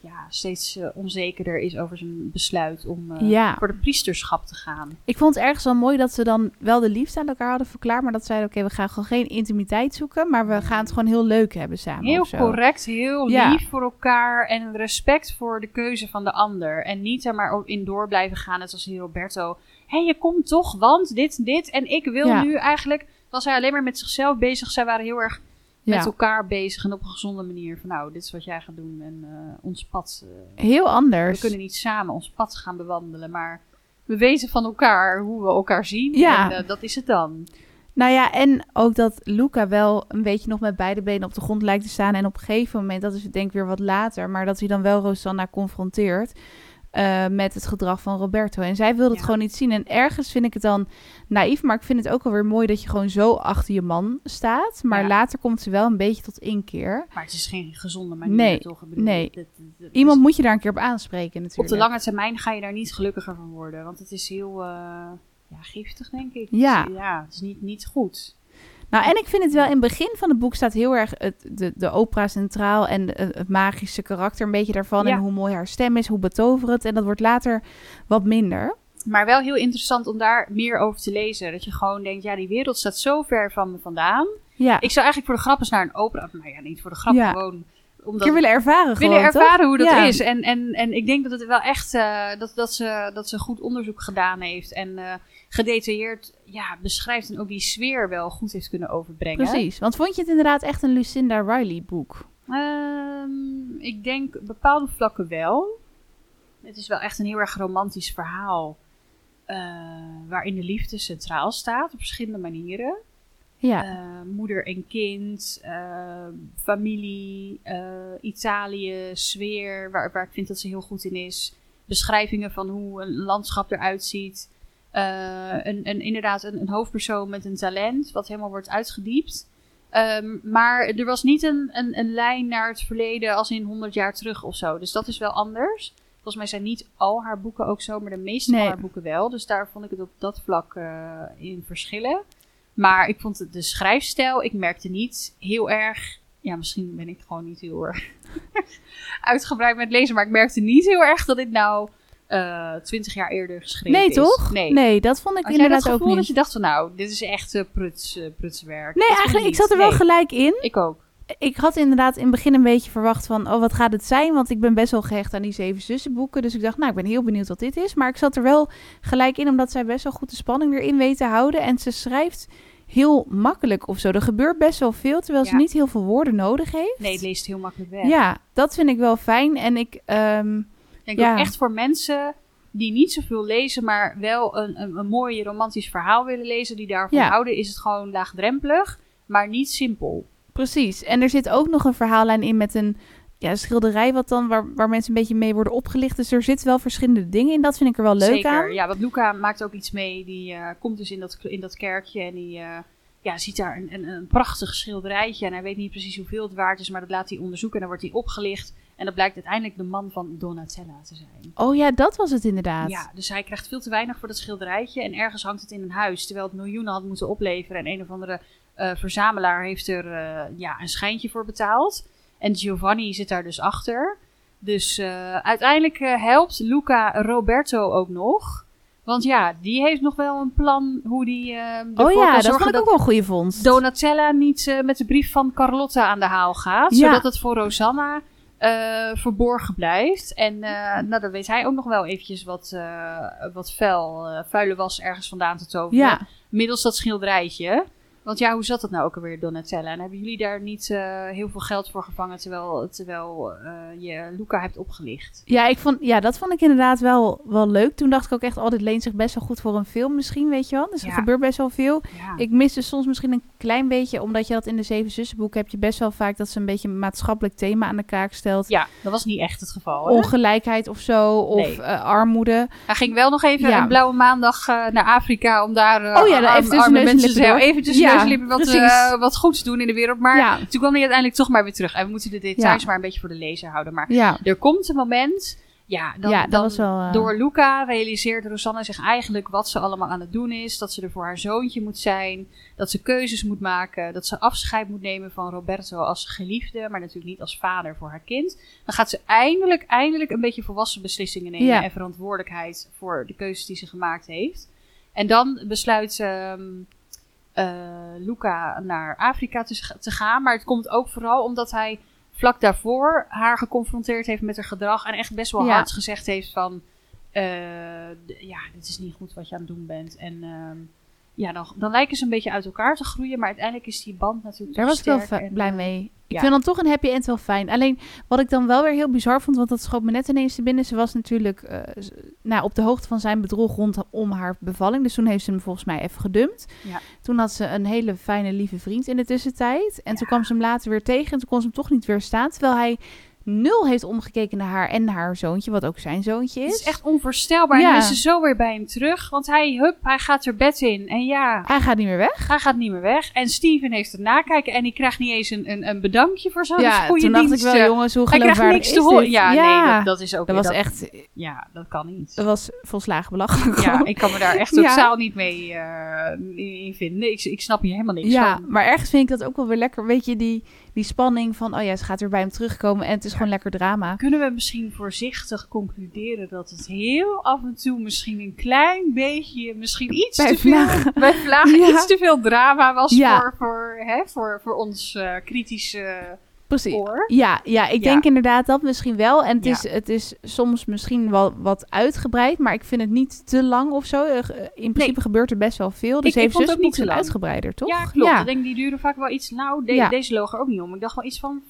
ja, steeds eh, onzekerder is over zijn besluit om Ja. voor de priesterschap te gaan. Ik vond het ergens wel mooi dat ze dan wel de liefde aan elkaar hadden verklaard, maar dat zeiden, oké, we gaan gewoon geen intimiteit zoeken, maar we gaan het gewoon heel leuk hebben samen Heel correct, heel Ja. lief voor elkaar en respect voor de keuze van de ander. En niet er maar in door blijven gaan, net als die Roberto. Hé, je komt toch, want dit, dit. En ik wil Ja. nu eigenlijk... Was hij alleen maar met zichzelf bezig. Zij waren heel erg Ja. met elkaar bezig en op een gezonde manier. Van nou, dit is wat jij gaat doen en eh, ons pad... eh, Heel we anders. kunnen niet samen ons pad gaan bewandelen, maar... We weten van elkaar hoe we elkaar zien. Ja. En eh, dat is het dan. Nou ja, en ook dat Luca wel een beetje nog met beide benen op de grond lijkt te staan. En op een gegeven moment, dat is denk ik weer wat later, maar dat hij dan wel Rosanna confronteert eh, met het gedrag van Roberto. En zij wil het Ja. gewoon niet zien. En ergens vind ik het dan naïef, maar ik vind het ook alweer mooi dat je gewoon zo achter je man staat. Maar Ja. later komt ze wel een beetje tot inkeer. Maar het is geen gezonde manier, Nee, toch? Bedoel, nee. is- Iemand moet je daar een keer op aanspreken natuurlijk. Op de lange termijn ga je daar niet gelukkiger van worden. Want het is heel eh, ja, giftig, denk ik. Ja. ja, het is niet, niet goed. Nou, en ik vind het wel in het begin van het boek staat heel erg het, de, de opera centraal en het magische karakter een beetje daarvan. Ja. En hoe mooi haar stem is, hoe betoverend. En dat wordt later wat minder. Maar wel heel interessant om daar meer over te lezen. Dat je gewoon denkt, ja, die wereld staat zo ver van me vandaan. Ja, Ik zou eigenlijk voor de grap eens naar een opera... Nou ja, niet voor de grap, Ja. gewoon... Omdat willen ervaren gewoon, willen toch? ervaren hoe dat Ja. is. En, en, en ik denk dat het wel echt eh, dat, dat, ze, dat ze goed onderzoek gedaan heeft. En eh, gedetailleerd ja, beschrijft en ook die sfeer wel goed heeft kunnen overbrengen. Precies. Want vond je het inderdaad echt een Lucinda Riley boek? Ehm, ik denk bepaalde vlakken wel. Het is wel echt een heel erg romantisch verhaal. eh, waarin de liefde centraal staat op verschillende manieren. Ja, Eh, moeder en kind, eh, familie, eh, Italië, sfeer, waar, waar ik vind dat ze heel goed in is. Beschrijvingen van hoe een landschap eruit ziet. Een, een, inderdaad, een, een hoofdpersoon met een talent, wat helemaal wordt uitgediept. Ehm, maar er was niet een, een, een lijn naar het verleden als in 100 jaar terug of zo. Dus dat is wel anders. Volgens mij zijn niet al haar boeken ook zo, maar de meeste Nee. van haar boeken wel. Dus daar vond ik het op dat vlak in verschillen. Maar ik vond het, de schrijfstijl, ik merkte niet heel erg. Ja, misschien ben ik gewoon niet heel erg [laughs] uitgebreid met lezen. Maar ik merkte niet heel erg dat dit nou twintig jaar eerder geschreven Nee, is. toch? Nee. dat vond ik Had jij dat inderdaad ook gevoel dat niet. je dacht van nou, dit is echt uh, pruts, uh, prutswerk? Nee, Dat eigenlijk, ik niet. zat er wel Nee, gelijk in. Ik ook. Ik had inderdaad in het begin een beetje verwacht van, oh, wat gaat het zijn? Want ik ben best wel gehecht aan die Zeven Zussen boeken. Dus ik dacht, nou, ik ben heel benieuwd wat dit is. Maar ik zat er wel gelijk in, omdat zij best wel goed de spanning erin weet te houden. En ze schrijft heel makkelijk of zo. Er gebeurt best wel veel, terwijl ze niet heel veel woorden nodig heeft. Nee, het leest heel makkelijk weg. Ja, dat vind ik wel fijn. En ik, ehm, Ik Ja. echt voor mensen die niet zoveel lezen, maar wel een, een, een mooi romantisch verhaal willen lezen, die daarvan Ja. houden, is het gewoon laagdrempelig, maar niet simpel. precies. En er zit ook nog een verhaallijn in met een ja, schilderij wat dan, waar, waar mensen een beetje mee worden opgelicht. Dus er zitten wel verschillende dingen in. Dat vind ik er wel leuk Zeker. aan. Ja, want Luca maakt ook iets mee. Die eh, komt dus in dat, in dat kerkje en die eh, ja, ziet daar een, een, een prachtig schilderijtje. En hij weet niet precies hoeveel het waard is, maar dat laat hij onderzoeken en dan wordt hij opgelicht. En dat blijkt uiteindelijk de man van Donatella te zijn. Oh ja, dat was het inderdaad. Ja, dus hij krijgt veel te weinig voor dat schilderijtje. En ergens hangt het in een huis, terwijl het miljoenen had moeten opleveren. En een of andere eh, verzamelaar heeft er ja, een schijntje voor betaald. En Giovanni zit daar dus achter. Dus eh, uiteindelijk eh, helpt Luca Roberto ook nog. Want ja, die heeft nog wel een plan hoe die ervoor Oh ja, dat vond ik ook wel een goede vondst. Donatella niet met de brief van Carlotta aan de haal gaat. Ja. Zodat het voor Rosanna verborgen blijft. En nou, dan weet hij ook nog wel eventjes wat, wat vuil, vuile was ergens vandaan te toveren. ja, Middels dat schilderijtje. Want ja, hoe zat het nou ook alweer, Donatella? En hebben jullie daar niet eh, heel veel geld voor gevangen terwijl, terwijl eh, je Luca hebt opgelicht? ja, ik vond, ja, dat vond ik inderdaad wel, wel leuk. Toen dacht ik ook echt, oh, dit leent zich best wel goed voor een film misschien, weet je wel. Dus er gebeurt best wel veel. Ja. Ik miste soms misschien een klein beetje, omdat je dat in de Zeven Zussenboeken heb je best wel vaak dat ze een beetje een maatschappelijk thema aan de kaak stelt. ja, dat was niet echt het geval. Hè? Ongelijkheid of zo, of Nee. eh, armoede. Hij ging wel nog even Ja. een blauwe maandag naar Afrika om daar Oh ja, daar even tussen neus en mensen lippen even tussen Lippen wat, eh, wat goeds doen in de wereld. Maar toen kwam hij uiteindelijk toch maar weer terug. En we moeten de details maar een beetje voor de lezer houden. Maar er komt een moment, ja, dan, ja, wel... eh, door Luca realiseert Rosanna zich eigenlijk wat ze allemaal aan het doen is. Dat ze er voor haar zoontje moet zijn. Dat ze keuzes moet maken. Dat ze afscheid moet nemen van Roberto als geliefde. Maar natuurlijk niet als vader voor haar kind. Dan gaat ze eindelijk, eindelijk een beetje volwassen beslissingen nemen. Ja. En verantwoordelijkheid voor de keuzes die ze gemaakt heeft. En dan besluit ehm eh, Luca naar Afrika te, te gaan. Maar het komt ook vooral omdat hij vlak daarvoor haar geconfronteerd heeft met haar gedrag. En echt best wel Ja. hard gezegd heeft van... eh, ja, dit is niet goed wat je aan het doen bent. En ehm, ja, dan, dan lijken ze een beetje uit elkaar te groeien. Maar uiteindelijk is die band natuurlijk Daar was ik wel en, blij mee. Ik ja. vind dan toch een happy end wel fijn. Alleen wat ik dan wel weer heel bizar vond, want dat schoot me net ineens te binnen. Ze was natuurlijk z- nou, op de hoogte van zijn bedrog rondom haar bevalling. Dus toen heeft ze hem volgens mij even gedumpt. Ja. Toen had ze een hele fijne, lieve vriend in de tussentijd. En toen kwam ze hem later weer tegen en toen kon ze hem toch niet weerstaan. Terwijl hij nul heeft omgekeken naar haar en naar haar zoontje, wat ook zijn zoontje is. Het is echt onvoorstelbaar. En Ja. dan is ze zo weer bij hem terug. Want hij, hup, hij gaat er bed in. En ja, Hij gaat niet meer weg. hij gaat niet meer weg. En Steven heeft het nakijken. En die krijgt niet eens een, een, een bedankje voor zo'n ja, goede toen dacht ik dienst. wel, jongens, hoe hij geloofwaardig niks te horen. Ja, nee, dat, dat is ook dat was echt, Ja, dat kan niet. dat was volslagen belachelijk. Ja, ik kan me daar echt [laughs] Ja. totaal niet mee eh, in in vinden. Ik, ik snap hier helemaal niks Ja, van. maar ergens vind ik dat ook wel weer lekker. Weet je, die, die spanning van, oh ja, ze gaat weer bij hem terugkomen en het is gewoon lekker drama. Kunnen we misschien voorzichtig concluderen dat het heel af en toe misschien een klein beetje, misschien iets Bij te veel, Vlagen. [laughs] bij Vlagen Ja. iets te veel drama was Ja. voor, voor, hè, voor, voor ons eh, kritische Precies. Ja, ja, ik Ja. denk inderdaad dat misschien wel. En het, Ja. is, het is soms misschien wel wat uitgebreid, maar ik vind het niet te lang of zo. Eh, In principe gebeurt er best wel veel. Dus Ik- heeft ook niet lang. uitgebreider, toch? Ja, klopt. Ik denk die duurde vaak wel iets. Nou, de- deze loog er ook niet om. Ik dacht wel iets van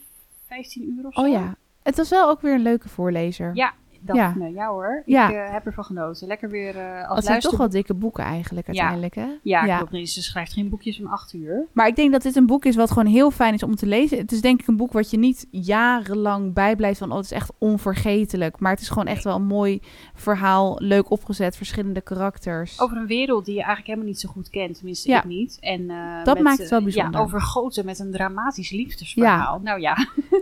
15 uur of zo. Oh ja. Het was wel ook weer een leuke voorlezer. Ja, dacht Ja. ik, nou, ja hoor, Ja. ik eh, heb ervan genoten. Lekker weer eh als Dat zijn toch wel dikke boeken eigenlijk uiteindelijk, hè? Ja, Ja. klopt. Nee, ze schrijft geen boekjes van acht uur. Maar ik denk dat dit een boek is wat gewoon heel fijn is om te lezen. Het is denk ik een boek wat je niet jarenlang bijblijft van... oh, het is echt onvergetelijk. Maar het is gewoon echt wel een mooi verhaal. Leuk opgezet, verschillende karakters. Over een wereld die je eigenlijk helemaal niet zo goed kent. Tenminste, ik niet. En, eh, Dat met, maakt het wel bijzonder. Ja, overgoten met een dramatisch liefdesverhaal. Nou ja,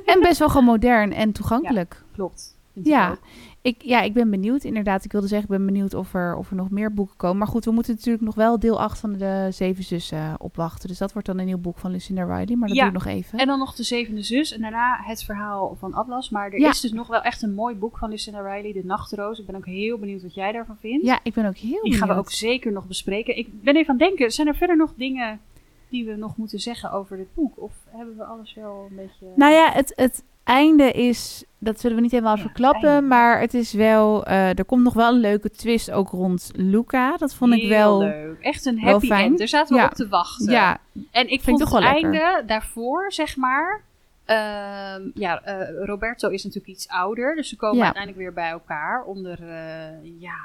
En best wel gewoon modern en toegankelijk. klopt. Ja. Ik, ja, ik ben benieuwd. Inderdaad, ik wilde zeggen, ik ben benieuwd of er, of er nog meer boeken komen. Maar goed, we moeten natuurlijk nog wel deel 8 van de Zeven Zussen eh, opwachten. Dus dat wordt dan een nieuw boek van Lucinda Riley. Maar dat Ja. doe ik nog even. En dan nog de zevende zus. En daarna het verhaal van Atlas. Maar er Ja. is dus nog wel echt een mooi boek van Lucinda Riley. De Nachtroos. Ik ben ook heel benieuwd wat jij daarvan vindt. ja, ik ben ook heel Die gaan we benieuwd. ook zeker nog bespreken. Ik ben even aan het denken. Zijn er verder nog dingen die we nog moeten zeggen over dit boek? Of hebben we alles wel een beetje... Nou ja, het, het einde is, dat zullen we niet helemaal verklappen, maar het is wel, eh, er komt nog wel een leuke twist ook rond Luca. Dat vond ik wel, leuk. Echt een happy fijn. end. Daar zaten we Ja. op te wachten. ja, En ik Vind vond het lekker. einde daarvoor, zeg maar. ehm, ja, eh, Roberto is natuurlijk iets ouder. Dus ze komen Ja. uiteindelijk weer bij elkaar. Onder, eh, ja,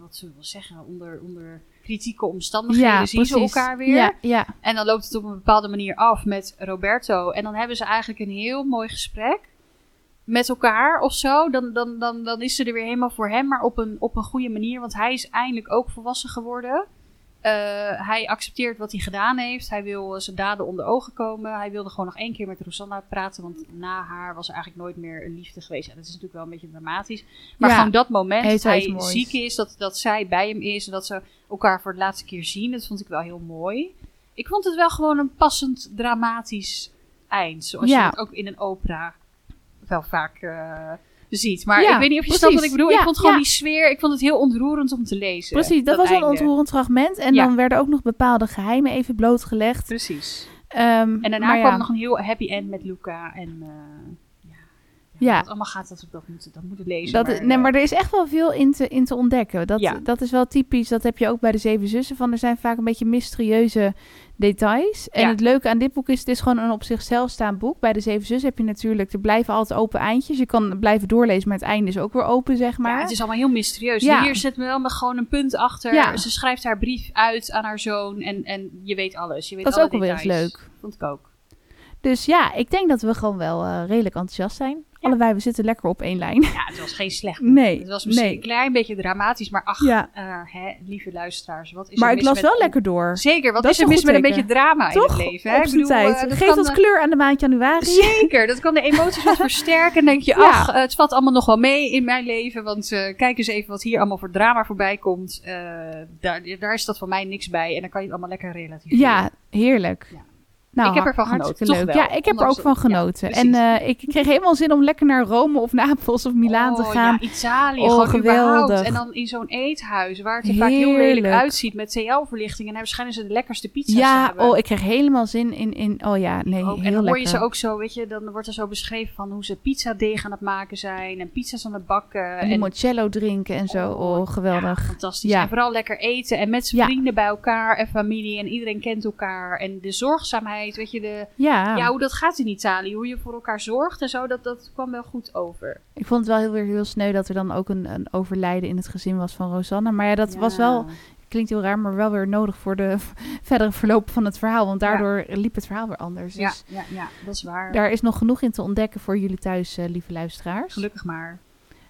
wat zullen we zeggen? Onder, onder kritieke omstandigheden ja, zien ze elkaar weer. Ja, ja, En dan loopt het op een bepaalde manier af met Roberto. En dan hebben ze eigenlijk een heel mooi gesprek met elkaar of zo. Dan, dan, dan, dan is ze er weer helemaal voor hem, maar op een, op een goede manier. Want hij is eindelijk ook volwassen geworden. Eh, hij accepteert wat hij gedaan heeft. Hij wil eh, zijn daden onder ogen komen. Hij wilde gewoon nog één keer met Rosanna praten. Want na haar was er eigenlijk nooit meer een liefde geweest. Ja, dat is natuurlijk wel een beetje dramatisch. Maar Ja, gewoon dat moment dat hij moois. ziek is, dat, dat zij bij hem is. En dat ze elkaar voor de laatste keer zien. Dat vond ik wel heel mooi. Ik vond het wel gewoon een passend dramatisch eind. Zoals Ja. je het ook in een opera wel vaak eh, ziet. Maar Ja, ik weet niet of je precies. snapt wat ik bedoel. Ja, ik vond gewoon ja. die sfeer, ik vond het heel ontroerend om te lezen. precies. Dat, was een ontroerend fragment. En dan werden ook nog bepaalde geheimen even blootgelegd. Precies. Ehm, En daarna kwam nog een heel happy end met Luca. En eh, ja, het allemaal gaat, dat we dat moeten, dat lezen. Dat, maar, nee, eh, maar er is echt wel veel in te, in te ontdekken. Dat, Ja. dat is wel typisch. Dat heb je ook bij de Zeven Zussen. Van, er zijn vaak een beetje mysterieuze details. En Ja. het leuke aan dit boek is, het is gewoon een op zichzelf staand boek. Bij de Zeven Zussen heb je natuurlijk, er blijven altijd open eindjes. Je kan blijven doorlezen, maar het einde is ook weer open, zeg maar. Ja, het is allemaal heel mysterieus. Ja. Hier zit wel gewoon een punt achter. Ja. Ze schrijft haar brief uit aan haar zoon. En, en je weet alles. Je weet dat is ook wel weer leuk. Vond ik ook. Dus ja, ik denk dat we gewoon wel eh, redelijk enthousiast zijn. Allebei, we zitten lekker op één lijn. Ja, het was geen slecht. Nee, Het was misschien nee. een klein beetje dramatisch. Maar ach, Ja. eh, hè, lieve luisteraars. Wat is Maar er ik mis las met- wel lekker door. Zeker, wat Dat is er een mis met een beetje drama in het leven? Hè? Op Ik zijn bedoel, tijd. eh, dat Geef kleur aan de maand januari. Zeker, dat kan de emoties wat versterken. En denk je, [laughs] ach, het valt allemaal nog wel mee in mijn leven. Want eh, kijk eens even wat hier allemaal voor drama voorbij komt. Daar, daar is dat van mij niks bij. En dan kan je het allemaal lekker relativeren. Ja, heerlijk. Ja. Nou, Ik heb ervan genoten, toch leuk. wel, Ja, ik heb er ook van ja, genoten. en eh, ik kreeg helemaal zin om lekker naar Rome of Napels of Milaan te Oh, gaan. Ja, Italië, Oh, gewoon geweldig. überhaupt. En dan in zo'n eethuis, waar het er vaak heel lelijk uitziet met TL-verlichting. En daar schijnen ze de lekkerste pizza's Ja, oh, ik kreeg helemaal zin in, in oh ja, nee, Ook. heel En dan hoor je ze ook zo, weet je, dan wordt er zo beschreven van hoe ze pizzadeeg aan het maken zijn. En pizza's aan het bakken. en limoncello drinken en zo. Oh, geweldig. Ja, fantastisch. En vooral lekker eten en met zijn Ja. vrienden bij elkaar en familie. En iedereen kent elkaar. En de zorgzaamheid, weet je, de, Ja, ja, hoe dat gaat in Italië. Hoe je voor elkaar zorgt en zo, dat, dat kwam wel goed over. ik vond het wel heel, weer heel sneu dat er dan ook een, een overlijden in het gezin was van Rosanne. Maar ja, dat Ja. was wel, klinkt heel raar, maar wel weer nodig voor de [laughs] verdere verloop van het verhaal. Want daardoor liep het verhaal weer anders. Ja, Dus ja, ja, dat is waar. daar is nog genoeg in te ontdekken voor jullie thuis, eh, lieve luisteraars. Gelukkig maar.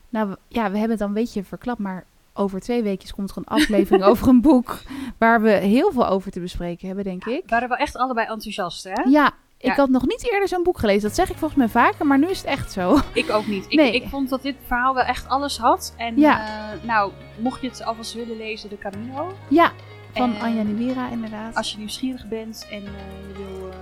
Nou, ja, we hebben het dan een beetje verklapt, maar over twee weken komt er een aflevering [laughs] over een boek waar we heel veel over te bespreken hebben, denk ik. We waren wel echt allebei enthousiast, hè? Ja, ik had nog niet eerder zo'n boek gelezen. Dat zeg ik volgens mij vaker, maar nu is het echt zo. Ik ook niet. Ik, Nee. ik vond dat dit verhaal wel echt alles had. En Ja. eh, nou, mocht je het alvast willen lezen, De Camino. Ja, van En Anja inderdaad. Als je nieuwsgierig bent en eh, je wil eh,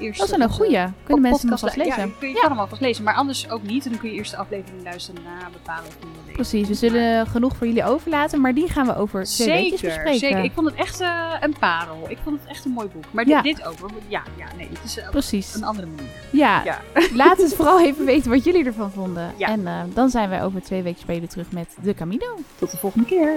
eerst... Dat is wel een onze goeie. Kunnen mensen nog le- lezen? Ja, kun- je kan hem alvast lezen. Maar anders ook niet. En dan kun je eerst de aflevering luisteren en daarna bepalen of je hem wil lezen. Precies, we zullen genoeg voor jullie overlaten, maar die gaan we over twee weken Zeker, bespreken. zeker. Ik vond het echt eh, een parel. Ik vond het echt een mooi boek. Maar Ja. dit, dit ook. hoor. Ja, ja, nee. Het is eh, op Precies. een andere manier. Ja, Ja. [laughs] laat het vooral even weten wat jullie ervan vonden. Ja. En eh, dan zijn wij over twee weken spelen terug met De Camino. Tot de volgende keer.